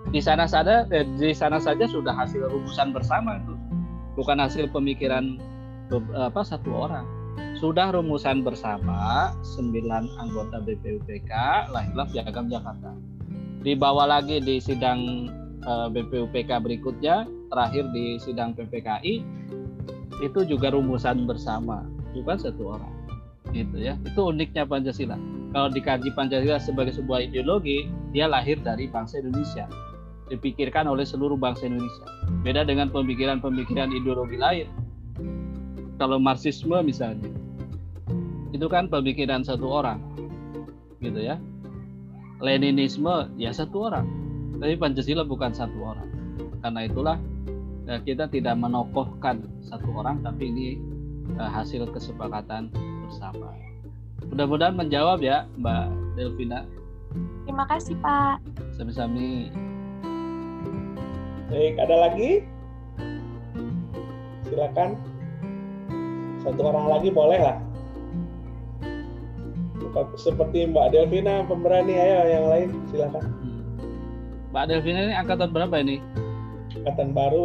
A: Di sana saja, eh, di sana saja sudah hasil rumusan bersama itu, bukan hasil pemikiran apa satu orang sudah rumusan bersama sembilan anggota BPUPK lahirlah piagam Jakarta. Dibawa lagi di sidang eh, BPUPK berikutnya, terakhir di sidang PPKI itu juga rumusan bersama, bukan satu orang. Gitu ya. Itu uniknya Pancasila. Kalau dikaji Pancasila sebagai sebuah ideologi, dia lahir dari bangsa Indonesia. Dipikirkan oleh seluruh bangsa Indonesia. Beda dengan pemikiran-pemikiran ideologi lain. Kalau Marxisme misalnya, itu kan pemikiran satu orang gitu ya Leninisme ya satu orang tapi Pancasila bukan satu orang karena itulah ya, kita tidak menokohkan satu orang tapi ini uh, hasil kesepakatan bersama. Mudah-mudahan menjawab ya Mbak Delvina.
C: Terima kasih Pak.
A: Sami-sami.
B: Baik ada lagi? Silakan. Satu orang lagi boleh lah. Seperti Mbak Delvina pemberani ayo yang lain silakan.
A: Mbak Delvina ini angkatan berapa ini
B: angkatan baru.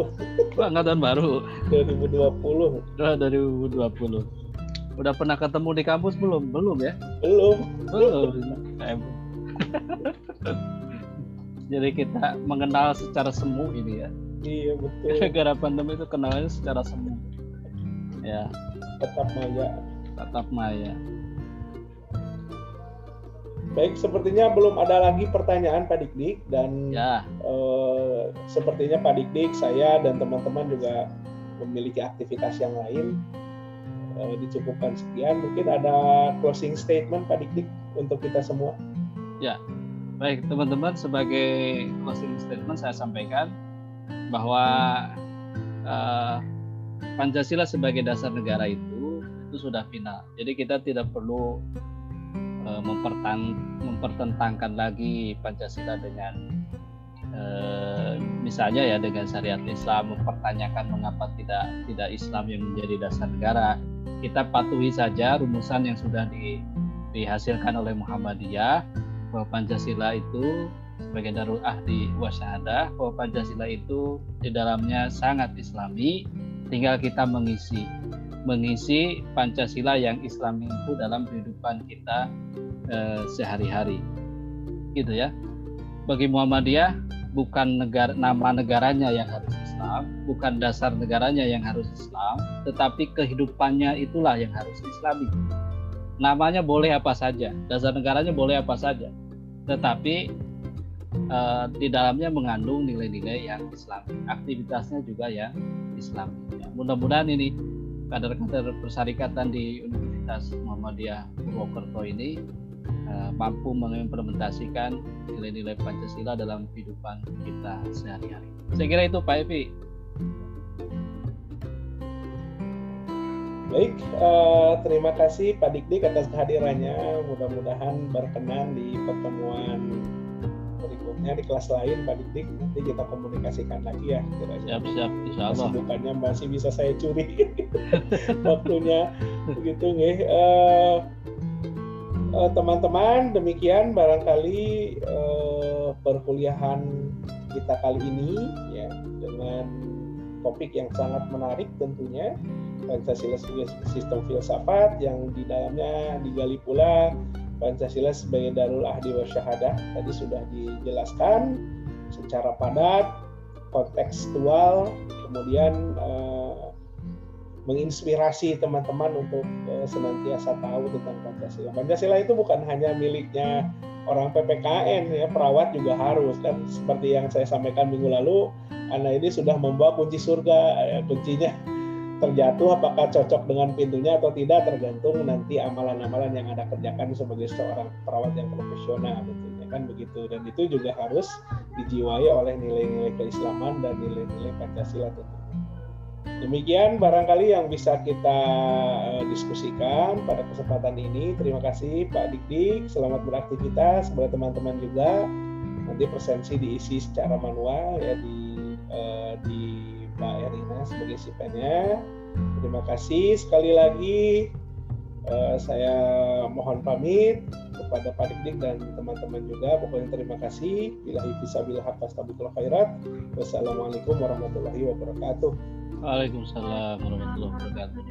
A: Angkatan baru.
B: 2020
A: oh, 2020 udah pernah ketemu di kampus belum? Belum ya?
B: Belum.
A: Belum. Jadi kita mengenal secara semu ini ya.
B: Iya betul.
A: Gara pandemi itu kenalnya secara semu. Ya.
B: Tetap maya.
A: Tetap maya
B: Baik, sepertinya belum ada lagi pertanyaan Pak Dikdik dan ya. uh, sepertinya Pak Dikdik, saya dan teman-teman juga memiliki aktivitas yang lain. Uh, dicukupkan sekian. Mungkin ada closing statement Pak Dikdik untuk kita semua.
A: Ya, baik teman-teman sebagai closing statement saya sampaikan bahwa uh, Pancasila sebagai dasar negara itu itu sudah final. Jadi kita tidak perlu uh, mempertentangkan lagi Pancasila dengan uh, misalnya ya dengan syariat Islam mempertanyakan mengapa tidak tidak Islam yang menjadi dasar negara. Kita patuhi saja rumusan yang sudah di, dihasilkan oleh Muhammadiyah bahwa Pancasila itu sebagai darul ahdi wasyahadah bahwa Pancasila itu di dalamnya sangat islami tinggal kita mengisi mengisi Pancasila yang Islam itu dalam kehidupan kita eh, sehari-hari gitu ya bagi Muhammadiyah bukan negara nama negaranya yang harus Islam, bukan dasar negaranya yang harus Islam, tetapi kehidupannya itulah yang harus Islami. Namanya boleh apa saja, dasar negaranya boleh apa saja, tetapi uh, di dalamnya mengandung nilai-nilai yang Islam. Aktivitasnya juga yang Islam. Ya, mudah-mudahan ini kader-kader persyarikatan di Universitas Muhammadiyah Purwokerto ini uh, mampu mengimplementasikan nilai-nilai Pancasila dalam kehidupan kita sehari-hari. Saya kira itu Pak Evi.
B: Baik, uh, terima kasih Pak Dikdik atas kehadirannya. Mudah-mudahan berkenan di pertemuan berikutnya di kelas lain Pak Dik nanti kita komunikasikan lagi ya
A: siap siap insya Allah.
B: Kesibukannya masih bisa saya curi. Waktunya begitu nih uh, uh, teman-teman demikian barangkali uh, perkuliahan kita kali ini ya dengan topik yang sangat menarik tentunya. Pancasila sebagai sistem filsafat yang di dalamnya digali pula Pancasila sebagai darul ahdi wa syahadah tadi sudah dijelaskan secara padat, kontekstual, kemudian uh, menginspirasi teman-teman untuk uh, senantiasa tahu tentang Pancasila. Pancasila itu bukan hanya miliknya orang PPKN ya, perawat juga harus kan seperti yang saya sampaikan minggu lalu, anak ini sudah membawa kunci surga, ya, kuncinya terjatuh apakah cocok dengan pintunya atau tidak tergantung nanti amalan-amalan yang Anda kerjakan sebagai seorang perawat yang profesional tentunya kan begitu dan itu juga harus dijiwai oleh nilai-nilai keislaman dan nilai-nilai Pancasila tentunya. Demikian barangkali yang bisa kita uh, diskusikan pada kesempatan ini. Terima kasih Pak Dik-Dik, selamat beraktivitas kepada teman-teman juga. Nanti presensi diisi secara manual ya di uh, di Mbak Erina sebagai sipennya. Terima kasih sekali lagi. Uh, saya mohon pamit kepada Pak Dik dan teman-teman juga. Pokoknya terima kasih. Bila bila hafaz tabikul khairat. Wassalamualaikum warahmatullahi wabarakatuh.
A: Waalaikumsalam warahmatullahi wabarakatuh.